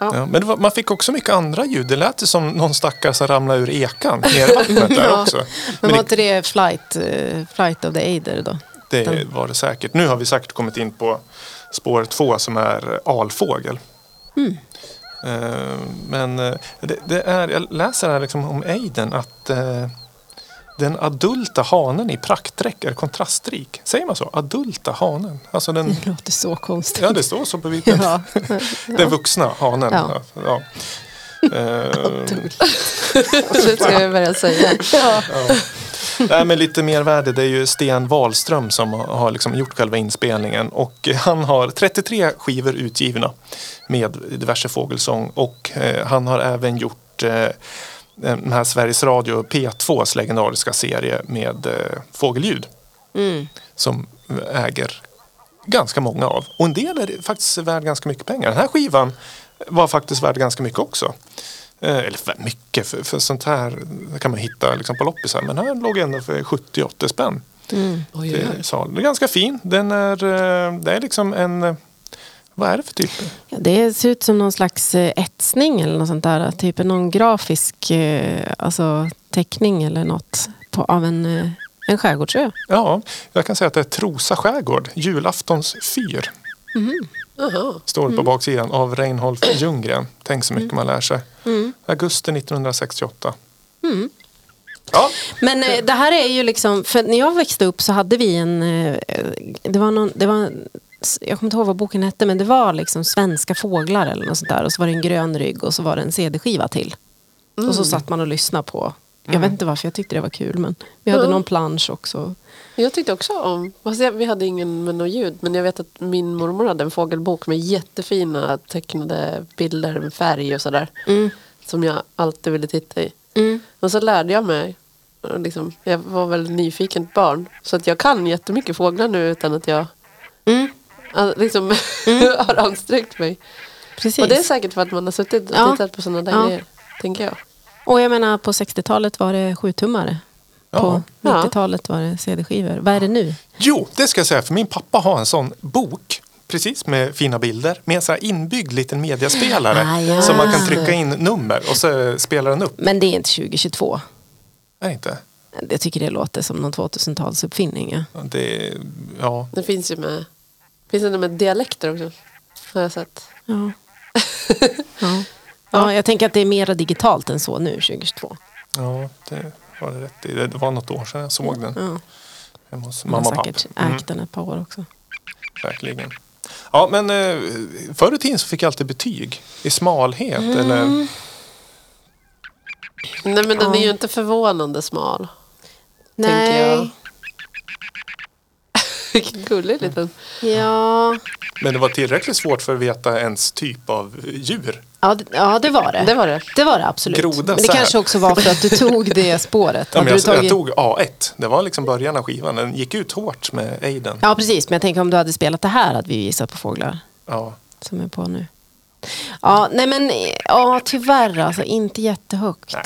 Ja. ja, men det var, man fick också mycket andra ljud. Det lät som någon stackare som ramlade ur ekan ner i vattnet där Ja. också. Men Men var det, inte det flight, eh, flight of the Eider då? det var det säkert. Nu har vi säkert kommit in på spår två som är alfågel. Mm. Eh, Men eh, det, det är, jag läser här liksom om ejden att eh, den adulta hanen i praktdräkt är kontrastrik. Säger man så? Adulta hanen? Alltså den, Det låter så konstigt. ja, det står så på bilden. Ja. Den vuxna hanen. Ja. Ja. Det ska jag börja säga. Nej, men lite mervärde det är ju Sten Wahlström som har liksom gjort själva inspelningen. Och han har 33 skivor utgivna med diverse fågelsång. Och eh, han har även gjort eh, den här Sveriges Radio P2s legendariska serie med eh, fågelljud. Mm. Som äger ganska många av. Och en del är faktiskt värd ganska mycket pengar. Den här skivan var faktiskt värd ganska mycket också. Eh, eller för mycket, för, för sånt här kan man hitta liksom på loppisar. Men här låg ändå för 70-80 spänn. Mm. Oj, oj, Det oj. det är ganska fin. Den är, eh, det är liksom en... eh, Vad är det för typ? Ja, det ser ut som någon slags etsning eller något sånt där. Typ någon grafisk alltså, teckning eller något på, av en, en skärgårdsö. Ja, jag kan säga att det är Trosa skärgård. Julaftons fyr. Jaha. Står det på baksidan av Reinhold Ljunggren. Tänk så mycket man lär sig. Mm. Augusti 1968. Ja, Men eh, det här är ju liksom, för när jag växte upp så hade vi en, eh, det var någon, det var, jag kommer inte ihåg vad boken hette, men det var liksom svenska fåglar eller något sånt där. Och så var det en grön rygg och så var det en CD-skiva till. Och så satt man och lyssnade på, jag vet inte varför jag tyckte det var kul, men vi hade Ja. någon plansch också. Jag tyckte också om, vi hade ingen med något ljud, men jag vet att min mormor hade en fågelbok med jättefina tecknade bilder med färg och sådär. Mm. Som jag alltid ville titta i. Mm. Och så lärde jag mig, liksom, jag var väl nyfiken barn, så att jag kan jättemycket fåglar nu utan att jag Mm. liksom, har ansträngt mig. Precis. Och det är säkert för att man har suttit och Ja. tittat på sådana där Ja. grejer, tänker jag. Och jag menar på 60-talet var det sjutummare. På Ja. 90-talet var det CD-skivor. Vad är det nu? Jo, det ska jag säga. För min pappa har en sån bok. Precis med fina bilder. Med en sån här inbyggd liten mediaspelare. Ah, ja. Som man kan trycka in nummer och så spelar den upp. Men det är inte 2022. Är det inte? Jag tycker det låter som någon 2000-talsuppfinning. Ja. Det, ja. Det finns ju med, finns det med dialekter också, har jag sett. Ja. ja. Ja, jag tänker att det är mer digitalt än så nu 2022. ja, det var det rätt i. Det var något år sedan jag såg den. Ja. Hemma hos mamma och pappa. säkert Mm, ägt den ett par år också. verkligen. Ja, men eh, förr i tiden så fick jag alltid betyg. I smalhet Mm. eller... Nej men den är ju inte förvånande smal. Tänker Nej, jag. Vilken gullig liten. ja. Men det var tillräckligt svårt för att veta ens typ av djur. Ja, det, ja, det var det. Det var det. Det var det absolut. Groda Men det kanske också var för att du tog det spåret. Ja, men jag, tagit... jag tog A1. Det var liksom början av skivan. Den gick ut hårt med Aiden. Ja, precis. Men jag tänker om du hade spelat det här hade vi gissat på fåglar Ja. som är på nu. Ja, nej men ja, tyvärr alltså. Inte jättehögt. Nej.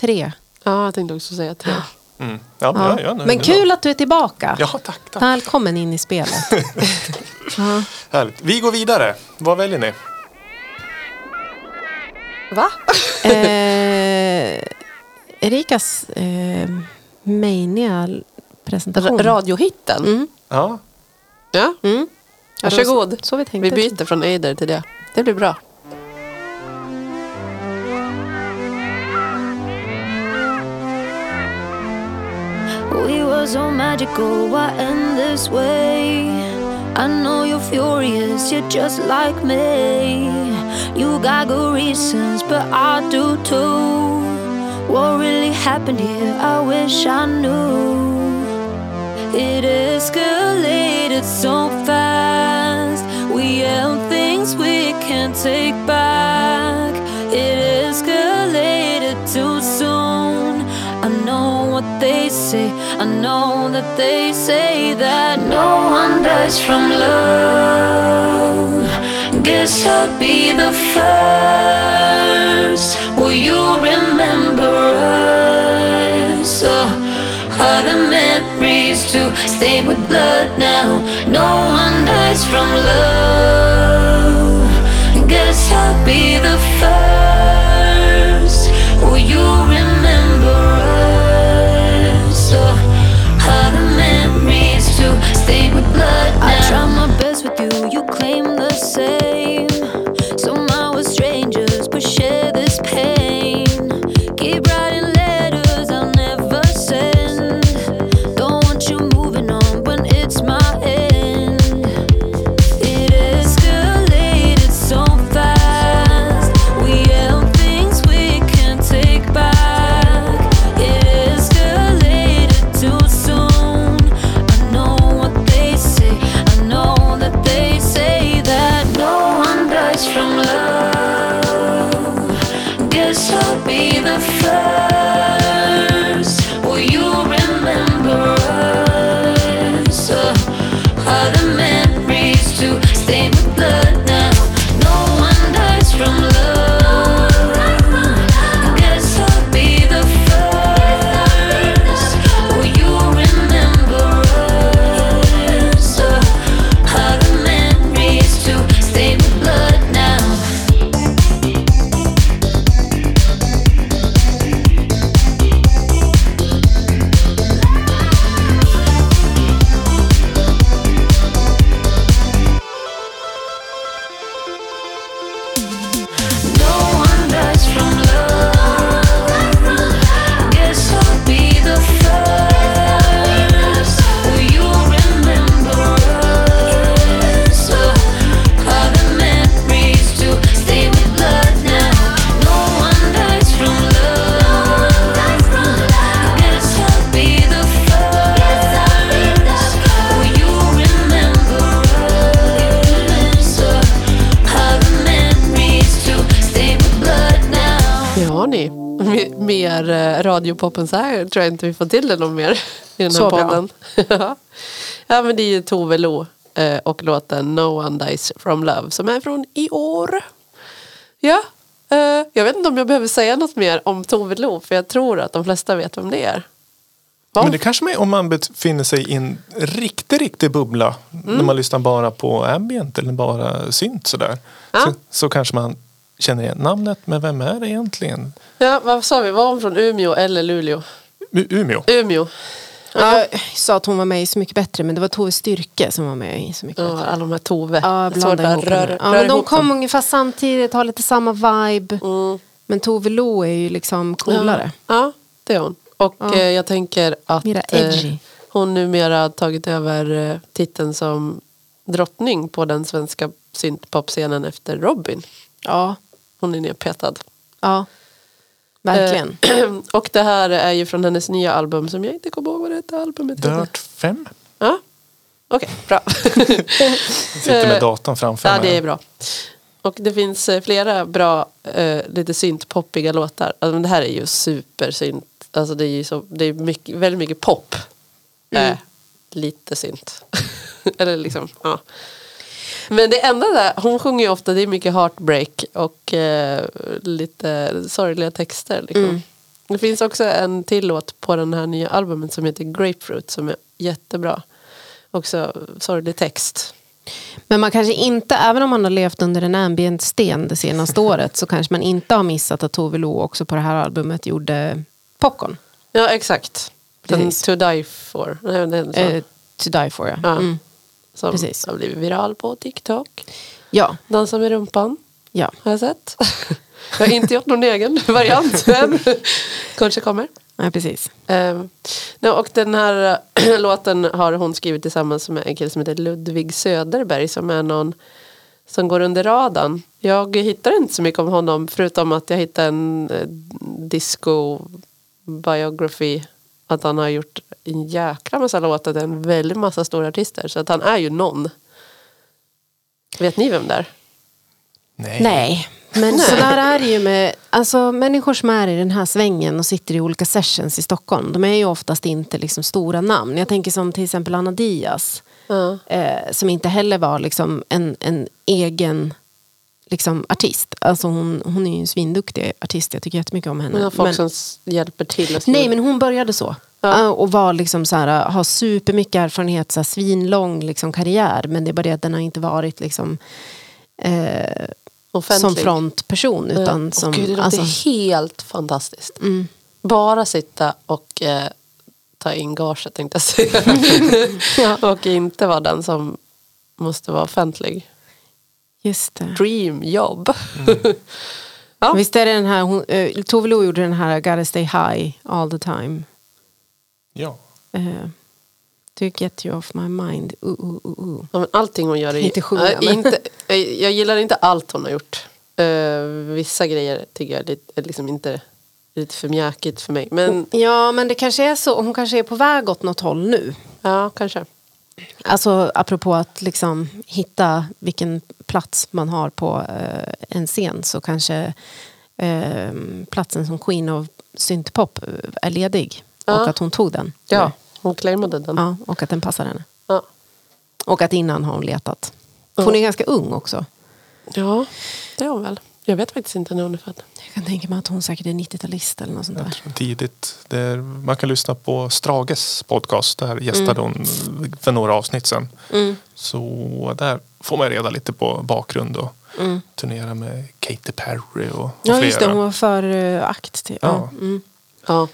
Tre. Ja, jag tänkte också säga tre. Mm. Ja, Ja. ja. Ja, nu- men kul att du är tillbaka. Ja, tack, tack. Välkommen in i spelet. ja. Härligt. Vi går vidare. Vad väljer ni? Va? eh, Erikas eh, Mania-presentation. Radiohitten? Mm. Ja, Ja, Mm. varsågod. Så, så vi tänkte. Vi byter från Eider till det. Det blir bra. We were so magical, why end this way? I know you're furious, you're just like me. You got good reasons, but I do too. What really happened here? I wish I knew. It escalated so fast. We yelled things we can't take back. They say. I know that they say that no one dies from love. Guess I'll be the first. Will you remember us? Oh, are the memories to stay with blood now? No one dies from love. Guess I'll be the first. Radiopop än så här tror jag inte vi får till det någon mer i den här Så bra. podden. ja men det är ju Tove Lo eh, och låten No One Dies From Love som är från i år. Ja, eh, jag vet inte om jag behöver säga något mer om Tove Lo för jag tror att de flesta vet vem det är. Ja. Men det kanske man, om man befinner sig i en riktig, riktig bubbla. Mm. När man lyssnar bara på ambient eller bara synt sådär. Ja. Så, så kanske man känner igen namnet. Men vem är det egentligen? Ja, vad sa vi? Var hon från Umeå eller Luleå? U- Umeå. Umeå. Jag sa att hon var med i Så mycket bättre men det var Tove Styrke som var med i Så mycket Ja, bättre. alla de här Tove. Ja, att ihop röra- henne. ja, men de ihop kom dem. ungefär samtidigt, har lite samma vibe. Mm. Men Tove Lo är ju liksom coolare. Ja, ja det är hon. Och Ja. eh, jag tänker att Mera eh, edgy. hon numera har tagit över eh, titeln som drottning på den svenska syntpopscenen efter Robin. Ja, Hon är nedpetad. ja. Verkligen. Eh, och det här är ju från hennes nya album som jag inte kommer ihåg vad det hette albumet heter. Dirt 5. Ja, okej, bra. Sitter med datorn framför Eh, ja, mig. det är bra. Och det finns eh, flera bra, eh, lite syntpoppiga låtar. Alltså, men det här är ju supersynt. Alltså det är ju så, det är mycket, väldigt mycket pop. Mm. Eh, lite synt. Eller liksom, ja. Men det enda där, hon sjunger ju ofta, det är mycket heartbreak och eh, lite sorgliga texter. Liksom. Mm. Det finns också en till låt på den här nya albumet som heter Grapefruit som är jättebra. Också sorglig text. Men man kanske inte, även om man har levt under en ambient sten det senaste året så kanske man inte har missat att Tove Lo också på det här albumet gjorde Popcorn. Ja, exakt. Den Precis. To Die For. Nej, den Eh, to die for ja. Ja. Mm. Som precis. har blivit viral på TikTok. Ja, Dansa med rumpan ja. har jag sett. jag har inte gjort någon egen variant än. Kanske kommer. Nej, precis. Um, och den här låten har hon skrivit tillsammans med en kille som heter Ludvig Söderberg som är någon som går under radarn. Jag hittar inte så mycket om honom förutom att jag hittade en eh, disco biography att han har gjort en jäkla massa låtar till en väldigt massa stora artister så att han är ju någon. Vet ni vem det är? Nej. Nej, men så där är det ju med alltså, människor som är i den här svängen och sitter i olika sessions i Stockholm. De är ju oftast inte liksom stora namn. Jag tänker som till exempel Anna Diaz. Ja. Eh, som inte heller var liksom en, en egen liksom, artist. Alltså hon, hon är ju en svinduktig artist. Jag tycker jättemycket om henne. Men har folk Men- som hjälper till. Nej, men hon började så. Ja. Och var liksom så här, har supermycket erfarenhet, så här, svinlång liksom, karriär. Men det är bara det att den har inte varit liksom, eh, som frontperson. Utan Åh, som, Gud, det låter alltså, helt fantastiskt. mm. Bara sitta och eh, ta in gaget tänkte jag säga. och inte vara den som måste vara offentlig. Just det. Dream jobb. Ja. Visst är det den här, hon, uh, Tove Lo gjorde den här Gotta stay high all the time. Ja. Uh, to get you off my mind. Uh, uh, uh, uh. Ja, men allting hon gör är... Inte sjunga, men- inte, jag, gillar inte allt hon har gjort. Eh, vissa grejer tycker jag är lite, liksom inte lite för mjäkigt för mig. Men Ja, men det kanske är så. Hon kanske är på väg åt något håll nu. ja, kanske. Alltså apropå att liksom hitta vilken plats man har på eh, en scen så kanske eh, platsen som Queen of syntpop eh, är ledig. Ja. Och att hon tog den. Ja, hon claimade den. ja. Och att den passar henne. Ja. Och att innan har hon letat. Hon är ganska ung också. ja, det är hon väl. Jag vet faktiskt inte när hon är född. Jag kan tänka mig att hon säkert är 90-talist eller något sånt där. Tidigt. Det är, man kan lyssna på Strages podcast. Där gästade hon för några avsnitt sedan. Mm. Så där får man reda lite på bakgrund och turnera med Katy Perry och, och Ja flera. just det, hon var för uh, akt. Till, ja. Ja. Mm. Ja,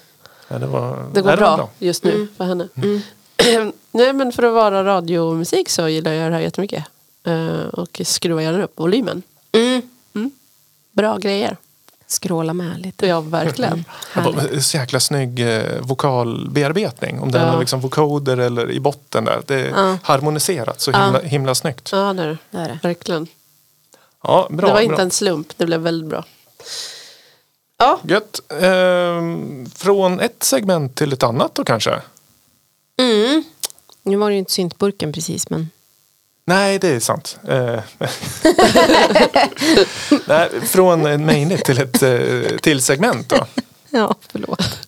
Ja, det, var, det går nej, var bra, just nu för henne. Nej, men för att vara radiomusik så gillar jag det här jättemycket. Eh, och skruva gärna upp volymen. Mm. Bra grejer. Skråla med lite. Ja, verkligen. Var Så jäkla snygg eh, vokalbearbetning. Om det är Ja. någon liksom vocoder eller i botten där. Det är Ja. harmoniserat så himla, himla snyggt. Ja, det är det. Det är det. Verkligen. Ja, bra, det var inte bra. en slump, det blev väldigt bra. Ja, Gött. Ehm, från ett segment till ett annat då kanske? Mm. Nu var det ju inte syntburken precis men Nej, det är sant. Eh, Nej, från en till ett eh, till segment då. ja, förlåt.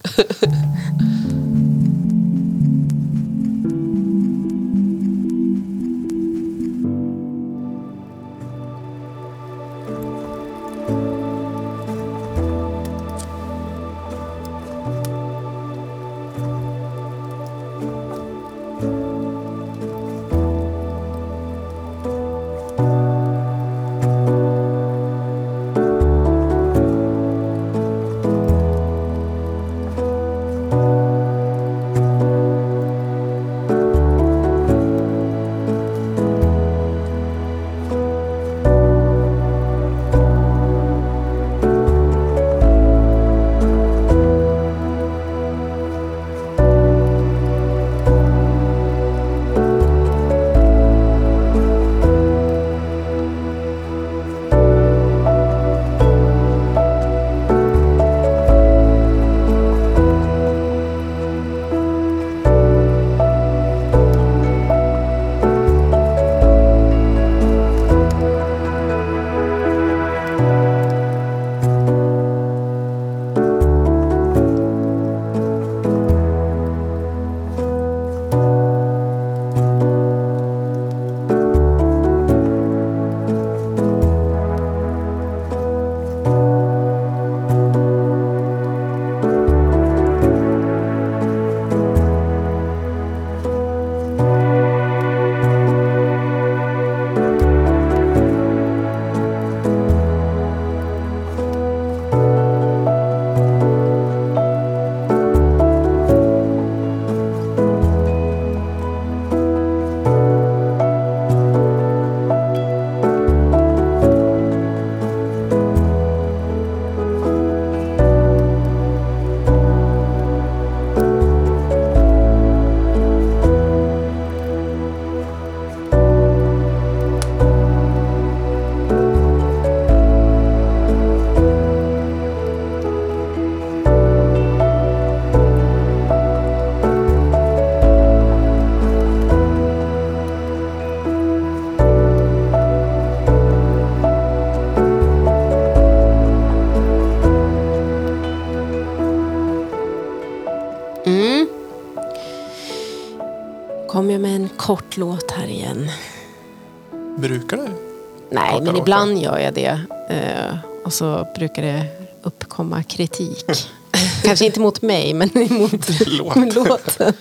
Men ibland gör jag det. Eh, och så brukar det uppkomma kritik. Kanske inte mot mig, men Låt. låten.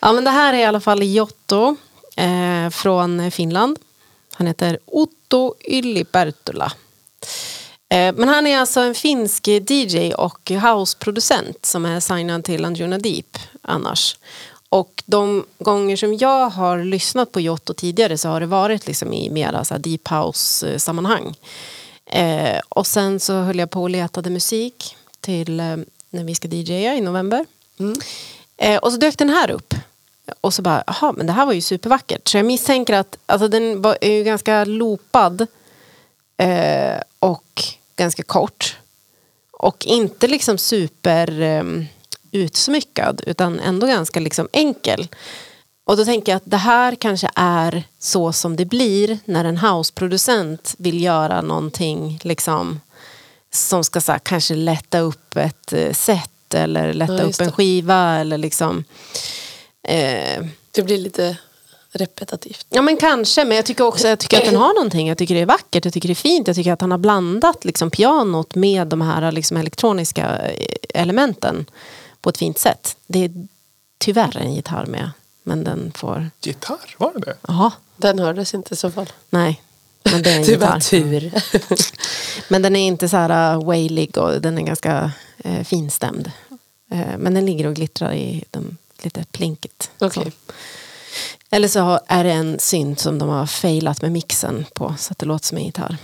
Ja, men det här är i alla fall Jotto eh, från Finland. Han heter Otto Yli-Perttula. Eh, men han är alltså en finsk DJ och houseproducent som är signad till Anjuna Deep annars. Och de gånger som jag har lyssnat på Jotto tidigare så har det varit liksom i mera så deep house-sammanhang. Eh, och sen så höll jag på och letade musik till eh, när vi ska DJa i november. Eh, och så dök den här upp. Och så bara, jaha, men det här var ju supervackert. Så jag misstänker att alltså, den var, är ju ganska loopad eh, och ganska kort. Och inte liksom super eh, utsmyckad utan ändå ganska liksom enkel. Och då tänker jag att det här kanske är så som det blir när en houseproducent vill göra någonting liksom som ska så här, kanske lätta upp ett eh, set eller lätta Ja, upp en skiva eller liksom eh, Det blir lite repetitivt. Ja men kanske, men jag tycker också jag tycker att den har någonting. Jag tycker det är vackert, jag tycker det är fint. Jag tycker att han har blandat liksom, pianot med de här liksom, elektroniska eh, elementen på ett fint sätt. Det är tyvärr en gitarr med, men den får... Gitarr, var det det? Jaha, Den hördes inte i så fall. nej. Men det är en Det gitarr. tur. Men den är inte så här uh, wailig och den är ganska eh, finstämd. Eh, men den ligger och glittrar i de, lite plinkigt. Okej. Så. Eller så har, är det en synt som de har failat med mixen på så att det låter som en gitarr.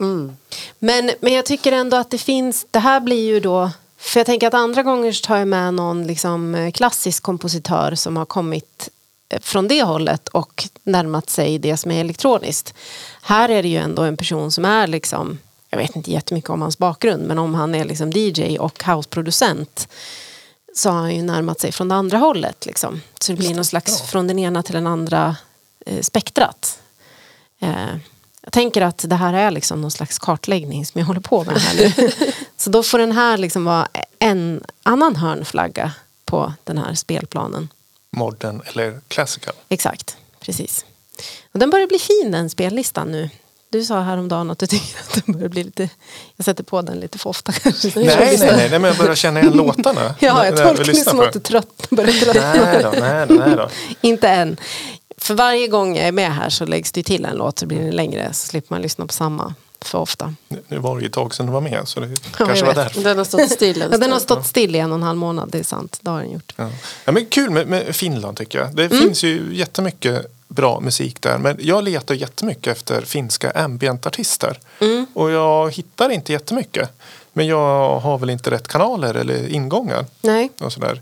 Mm. Men, men jag tycker ändå att det finns, det här blir ju då, för jag tänker att andra gånger tar jag med någon liksom eh, klassisk kompositör som har kommit eh, från det hållet och närmat sig det som är elektroniskt. Här är det ju ändå en person som är liksom, jag vet inte jättemycket om hans bakgrund, men om han är liksom DJ och houseproducent så har han ju närmat sig från det andra hållet. Liksom. Så det blir någon slags från den ena till den andra eh, spektrat. Eh, jag tänker att det här är liksom någon slags kartläggning som jag håller på med här nu. så då får den här liksom vara en annan hörnflagga på den här spelplanen. Modern eller classical? Exakt, precis. Och den börjar bli fin den spellistan nu. Du sa häromdagen att du tycker att den börjar bli lite... Jag sätter på den lite för ofta kanske. Nej, nej, nej, nej, men jag börjar känna igen låtarna. Ja, jag tolkar det som att du trött, börjar tröttna. Nej då, nej då, nej då. Inte än. För varje gång jag är med här så läggs det till en låt så blir den längre så slipper man lyssna på samma för ofta. Nu- var det ju ett tag sedan du var med så det jag kanske var därför. Den har stått still Ja, den har stått still i en och en halv månad, det är sant. Det har den gjort. Ja. Ja, men kul med, med Finland tycker jag. Det Mm. finns ju jättemycket bra musik där. Men jag letar jättemycket efter finska ambientartister. Mm. Och jag hittar inte jättemycket. Men jag har väl inte rätt kanaler eller ingångar. Nej. Och sådär.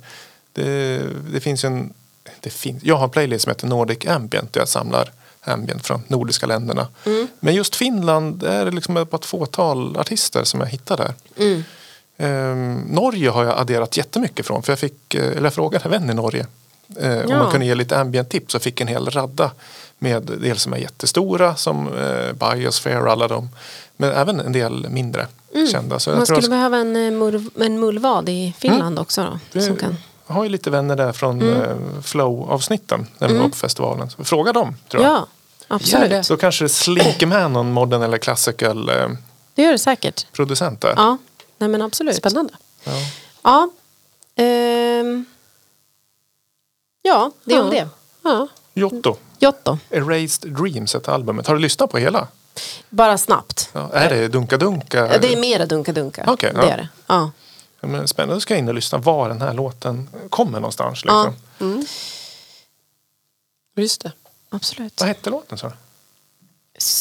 Det, det finns en... Det finns, jag har en playlist som heter Nordic Ambient där jag samlar ambient från nordiska länderna. Mm. Men just Finland det är liksom bara ett fåtal artister som jag hittar där. Mm. Ehm, Norge har jag adderat jättemycket från för jag, fick, eh, eller jag frågade en vän i Norge eh, om Ja. man kunde ge lite ambient-tips och fick en hel radda med dels som är jättestora som eh, Biosphere och alla dem men även en del mindre kända. Så Mm. Man skulle behöva en, eh, en mullvad i Finland också då. det- Som kan. Jag har ju lite vänner där från Mm. eh, Flow-avsnitten när vi var på festivalen. Så fråga dem tror jag. Ja, absolut. Det. Så kanske det slinker med någon modern eller classical eh, Det gör det säkert. producent där. Ja, nej men absolut. Spännande. Ja. Ja, ehm, ja det är om Ja. det. Ja. Jotto, Jotto, Erased Dreams heter albumet. Har du lyssnat på hela? bara snabbt. Ja, är det Dunka Dunka? Ja, det är mera dunka-dunka. Okej, det ja. är det. Ja. Men spännande, då ska jag in och lyssna var den här låten kommer någonstans. Liksom. Ja. Just det. Absolut. Vad hette låten sa?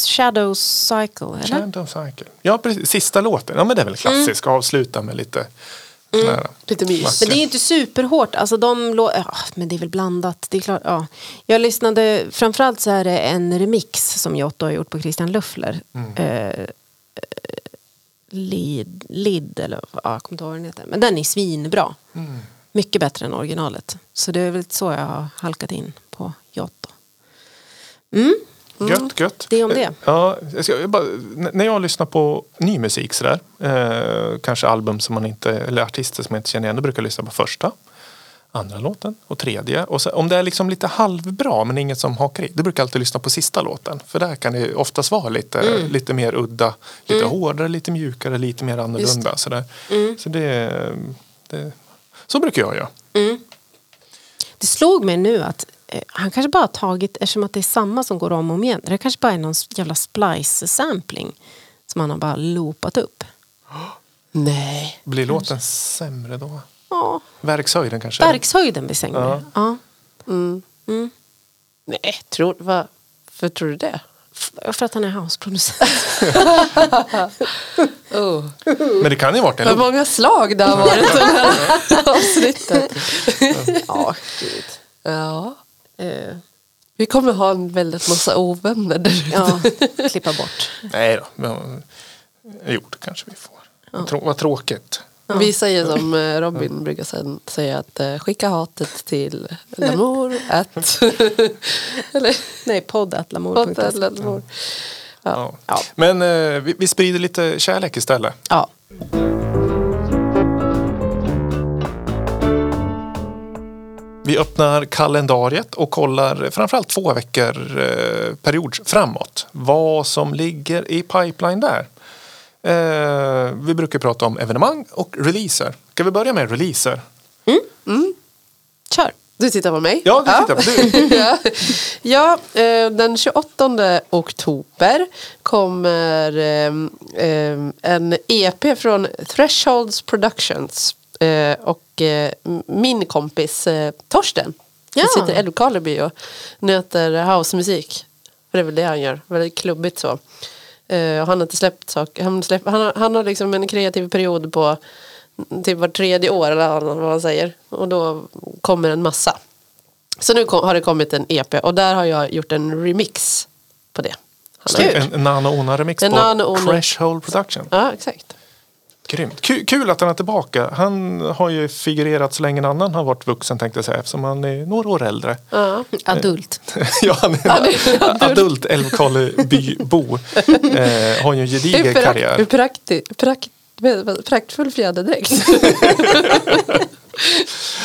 Shadow Cycle, eller? Shadow Cycle. Ja, precis. Sista låten. Ja, men det är väl klassisk. Avsluta med lite sådär. Lite mys. Men det är ju inte superhårt. Alltså de lå- ja, men det är väl blandat. Det är klart, ja. Jag lyssnade, framförallt så är det en remix som Jotto har gjort på Christian Luffler. Eh, eh, Lid, Lid, eller ja, jag kommer inte ihåg vad den heter. Men den är svinbra. Mycket bättre än originalet. Så det är väl så jag har halkat in på Jotto. Gött, gött. Det är om det. Ja, jag bara, när jag lyssnar på ny musik sådär, eh, kanske album som man inte, eller artister som man inte känner igen, då brukar jag lyssna på första. Andra låten och tredje. Och så, om det är liksom lite halvbra men inget som hakar i, då brukar jag alltid lyssna på sista låten. För där kan det oftast vara lite, Mm. lite mer udda, lite hårdare, lite mjukare, lite mer annorlunda. Sådär. Mm. Så, det, det, så brukar jag göra. Det slog mig nu att eh, han kanske bara har tagit, eftersom att det är samma som går om och om igen. Det kanske bara är någon jävla splice-sampling som han har bara loopat upp. Nej. Blir låten sämre då? Ja, Verkshöjden kanske? verkshöjden blir sämre. Ja. Nej, tror, vad, för tror du det? För att han är houseproducent. Oh. Men det kan ju ha varit en Vad många slag det har varit i det här avsnittet. ja, gud. Ja. Eh, Vi kommer ha en väldigt massa ovänner där ute. ja, klippa bort. Nej då. Men, jo, det kanske vi får. Trå, vad tråkigt. Vi säger som eh, Robin brukar säga att eh, skicka hatet till Lamour att eller Nej, poddatlamour.se. hatet Lamour. Ja. Ja. Men eh, vi, vi sprider lite kärlek istället. Ja. Vi öppnar kalendariet och kollar framförallt två veckor eh, period framåt. Vad som ligger i pipeline där. Eh, vi brukar prata om evenemang och releaser. Ska vi börja med releaser? Kör. Du tittar på mig? Ja, du tittar på du. ja, ja eh, den 28 oktober kommer eh, eh, en EP från Thresholds Productions eh, och eh, min kompis eh, Torsten. Ja. Han sitter i Älvkarleby och nöter housemusik. För det är väl det han gör, väldigt klubbigt så. Och han har inte släppt saker, han, släpp, han, har, han har liksom en kreativ period på typ var tredje år eller vad man säger. Och då kommer en massa. Så nu kom, har det kommit en EP och där har jag gjort en remix på det. Han gjort. En Nano Ona-remix En på Nano Ona. Threshold Production. Ja, exakt. Grymt. Kul, kul att han är tillbaka. Han har ju figurerat så länge en annan har varit vuxen tänkte jag säga. Eftersom han är några år äldre. Ja. Adult. ja, han är en adult Älvkarleby-bo. Eh, har ju en gedigen prakt, karriär. prakti, prakt, praktfull fjäderdräkt.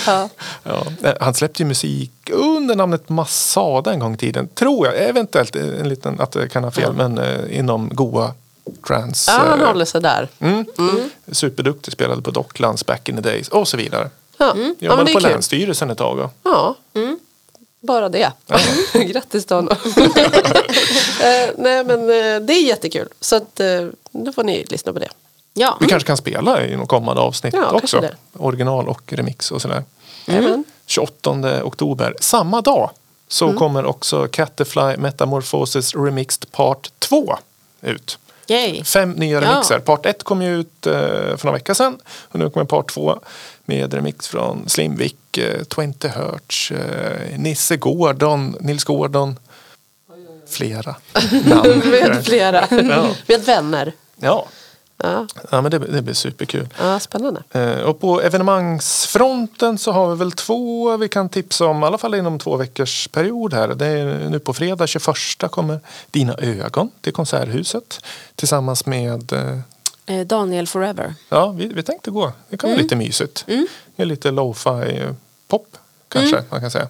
ja. Ja, eh, han släppte ju musik under namnet Masada en gång i tiden. Tror jag. Eventuellt en liten, att det kan ha fel. Men eh, inom goa trans. ja, han eh, håller sig där. Mm. Superduktig, spelade på Docklands back in the days och så vidare. Ja, ja men Jobbade det på kul. Länsstyrelsen ett tag. Och, Ja, bara det. Grattis till honom. Eh, Nej men eh, det är jättekul. Så att, då får ni lyssna på det. Ja. vi kanske kan spela i något kommande avsnitt Ja, också. Original och remix och sådär. Jajamän. 28 oktober. Samma dag så Mm. kommer också Caterfly Metamorphosis Remixed Part 2 ut. Yay. Fem nya Ja. remixer. Part 1 kom ju ut eh, för några veckor sedan. Och nu kommer part 2 med remix från Slimvik, eh, 20 Hertz, eh, Nisse Gordon, Nils Gordon. Flera namn. Med flera. Ja. Med vänner. ja. Ja, ja, men det, det blir superkul. ja spännande. Eh, Och på evenemangsfronten så har vi väl två vi kan tipsa om, i alla fall inom två veckors period här. Det är nu på fredag 21 kommer Dina ögon till Konserthuset tillsammans med eh, Eh, Daniel Forever. Ja, vi, vi tänkte gå. Det kan vara Mm. lite mysigt. Det är lite lo-fi eh, pop kanske man kan säga.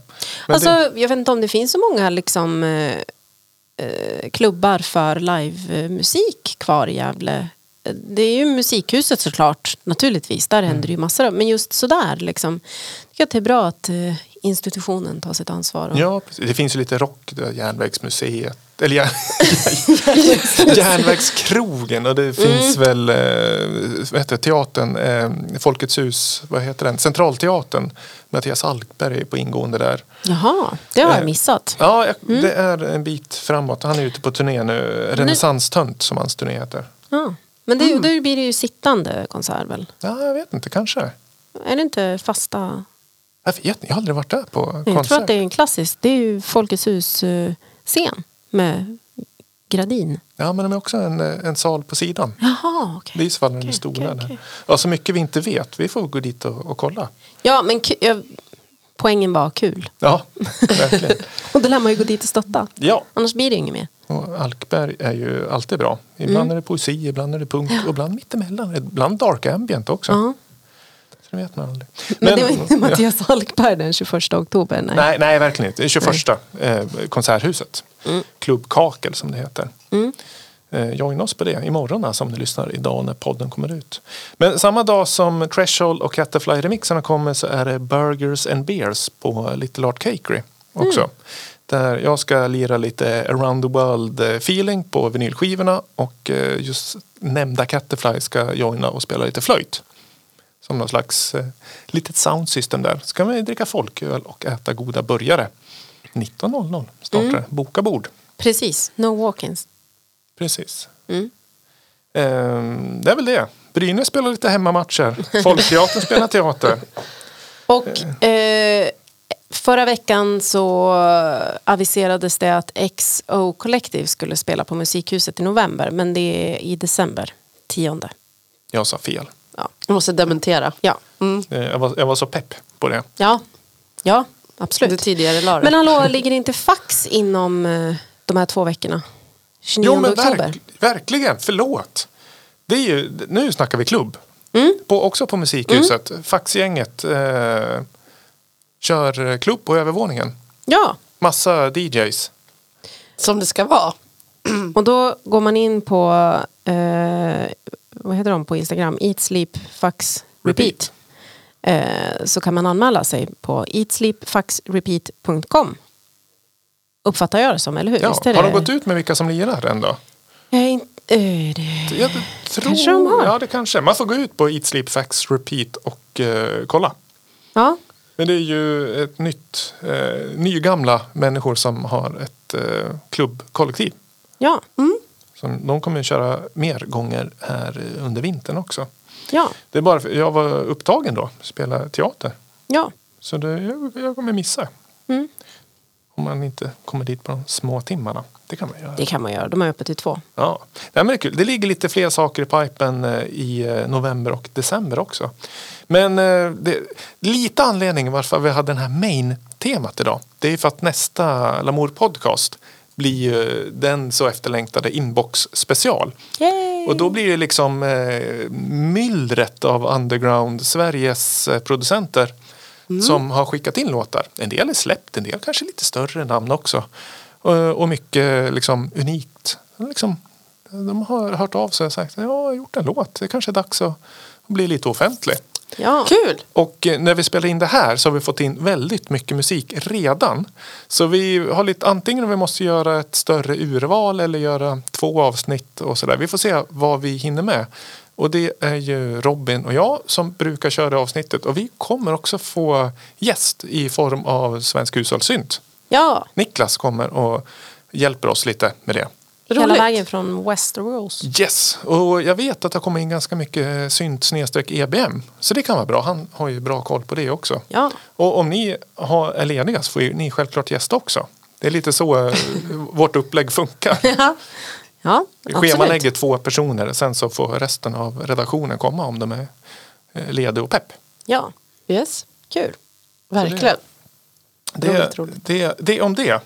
Men alltså, det, Jag vet inte om det finns så många liksom, eh, eh, klubbar för livemusik kvar i Gävle. Det är ju musikhuset såklart, naturligtvis. Där händer det ju massor. av- Men just sådär, liksom, jag tycker att det är bra att eh, institutionen tar sitt ansvar. Och, ja, precis. det finns ju lite rock, Järnvägsmuseet. Eller järn, Järnvägskrogen och det Mm. finns väl eh, vad heter teatern, eh, Folkets hus, vad heter den? Centralteatern. Mattias Alkberg är på ingående där. Jaha, det har jag missat. Ja, jag- Mm. det är en bit framåt. Han är ute på turné nu. Renässanstönt som hans turné heter. Ja. Men det, då blir det ju sittande konsert väl? Ja, jag vet inte, kanske. Är det inte fasta? Jag vet inte, jag har aldrig varit där på Jag tror konsert. att det är en klassisk. Det är ju Folkets hus-scen med Gradin. Ja, men de är också en, en sal på sidan. Jaha, okej. Det är i så fall Okej, stolar där. okej. Ja, så mycket vi inte vet. Vi får gå dit och, och kolla. Ja, men jag, poängen var kul. Ja, verkligen. Och då lär man ju gå dit och stötta. Ja, Annars blir det inget mer. Och Alkberg är ju alltid bra. Ibland Mm. är det poesi, ibland är det punk och ibland mittemellan. Ibland dark ambient också. Ja. Det vet man aldrig. Men, det var inte Mattias Alkberg den 21 oktober. Nej. Nej, nej, verkligen inte. Det är 21 eh, Konserthuset. Klubb Kakel som det heter. Eh, joina oss på det imorgon alltså, om ni lyssnar idag när podden kommer ut. Men samma dag som Threshold och Catterfly-remixarna kommer så är det Burgers and Beers på Little Art Cakery också. Där jag ska lira lite around the world eh, feeling på vinylskivorna och eh, just nämnda Catterfly ska joina och spela lite flöjt. Som någon slags eh, litet soundsystem där. Så kan vi dricka folköl och äta goda burgare. 19.00 startar det. Boka bord. Precis, no walk-ins. Precis. Mm. Ehm, det är väl det. Brynäs spelar lite hemmamatcher. Folkteatern spelar teater. Och eh, förra veckan så aviserades det att XO Collective skulle spela på Musikhuset i november. Men det är i december, tionde. Jag sa fel. Ja, Jag måste dementera. ja, Eh, Jag var, jag var så pepp på det. ja, ja Du absolut. tidigare la det. Men hallå, ligger inte fax inom eh, de här två veckorna? 29 Jo men oktober. verk, verkligen, förlåt. Det är ju, nu snackar vi klubb. Mm. På, också på Musikhuset. Faxgänget eh, kör klubb på övervåningen. Ja, Massa DJs. Som det ska vara. och då går man in på, eh, vad heter de på Instagram? Eat, sleep, fax, repeat. Eh, så kan man anmäla sig på eatsleepfaxrepeat.com. Uppfattar jag det som, eller hur? Ja. Visst är Har de det- gått ut med vilka som lirar än då? Jag är inte, eh, det... Jag tror, Kanske de har. Ja, det kanske. Man får gå ut på Eat Sleep Fax Repeat och eh, kolla. Ja, Men det är ju ett nytt, eh, nygamla människor som har ett eh, klubbkollektiv. ja, Som, de kommer att köra mer gånger här under vintern också. ja, Det är bara för, jag var upptagen då, spela teater. ja. Så det, jag, jag kommer missa. Mm. Om man inte kommer dit på de små timmarna. Det kan man göra. Det kan man göra. De är öppet till två. Ja, det, är kul. det ligger lite fler saker i pipen eh, i eh, november och december också. Men eh, det, lite anledning varför vi hade den här main-temat idag. Det är för att nästa Lamour podcast blir den så efterlängtade inbox special. Yay! Och då blir det liksom eh, myllret av underground Sveriges eh, producenter som har skickat in låtar. En del är släppt, en del kanske lite större namn också. Och, och mycket liksom unikt. Liksom, de har hört av sig och sagt ja, jag har gjort en låt. Det kanske är dags att bli lite offentlig. Ja. Kul! Och eh, när vi spelar in det här så har vi fått in väldigt mycket musik redan. Så vi har lite, antingen om vi måste göra ett större urval eller göra två avsnitt och sådär. Vi får se vad vi hinner med. Och det är ju Robin och jag som brukar köra avsnittet. Och vi kommer också få gäst i form av Svensk hushållssynt. ja, Niklas kommer och hjälper oss lite med det. Hela Roligt. vägen från Westeros. Yes, och jag vet att det har kommit in ganska mycket synt snedstreck EBM. Så det kan vara bra. Han har ju bra koll på det också. Ja, Och om ni har, är lediga så får ju ni självklart gästa också. Det är lite så eh, vårt upplägg funkar. ja, ja schemalägger två personer. Sen så får resten av redaktionen komma om de är eh, lediga och pepp. Ja, Yes, kul. verkligen. Det, det, det om det. Eh,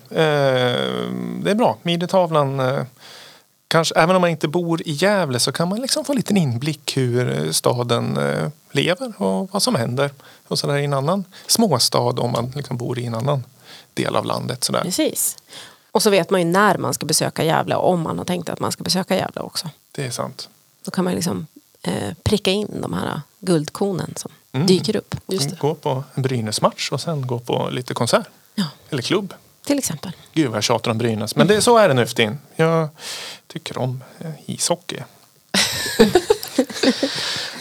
det är bra. Midjetavlan. Eh, kanske, även om man inte bor i Gävle så kan man liksom få en liten inblick hur eh, staden lever och vad som händer. Och sådär i en annan småstad om man liksom bor i en annan del av landet. Sådär. Precis. Och så vet man ju när man ska besöka Gävle om man har tänkt att man ska besöka Gävle också. Det är sant. Då kan man liksom eh, pricka in de här guldkornen som Mm. dyker upp. Just det. Gå på en Brynäs-match och sen gå på lite konsert. Ja, Eller klubb. till exempel. Gud vad jag tjatar om Brynäs. Men det, så är det nu för tiden. Jag tycker om eh, ishockey.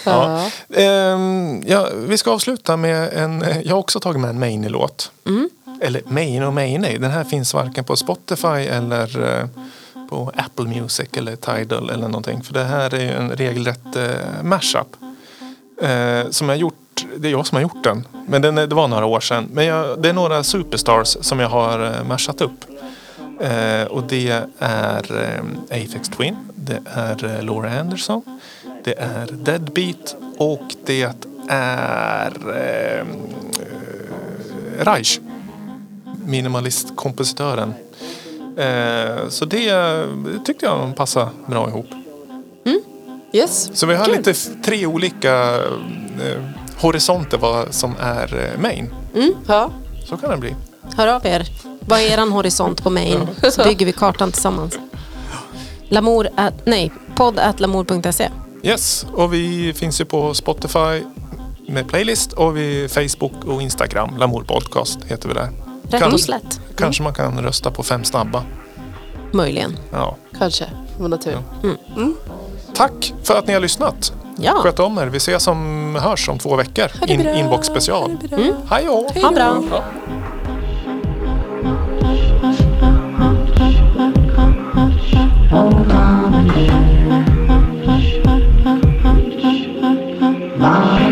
ja. Ehm, ja, vi ska avsluta med en... Jag har också tagit med en Maine-låt. Eller Maine och Maine. Den här finns varken på Spotify eller eh, på Apple Music eller Tidal eller någonting. För det här är ju en regelrätt eh, mashup. Eh, som jag gjort, det är jag som har gjort den. Men den, det var några år sedan. Men jag, det är några superstars som jag har eh, mashat upp. Eh, och det är eh, Aphex Twin. Det är eh, Laura Anderson. Det är Deadbeat. Och det är eh, Reich, minimalistkompositören. Eh, så det, det tyckte jag passade bra ihop. Yes. Så vi har lite f- tre olika eh, horisont är vad som är eh, Maine. Ja. Så kan det bli. Hör av er. Vad är eran horisont på Maine? Så bygger vi kartan tillsammans. Lamour at, nej, podd at lamour.se. Yes, och vi finns ju på Spotify med playlist och vi Facebook och Instagram. Lamour Podcast heter vi där. Rätt Kan- och slätt. Kanske man kan rösta på fem snabba. Möjligen. Ja. Kanske, om man har tur. Tack för att ni har lyssnat. Ja, Sköt om er. Vi ses som hörs om två veckor. In, inbox special. Hej då! ha bra. Oh,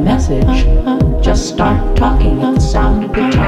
message, just start talking at the sound of the tone.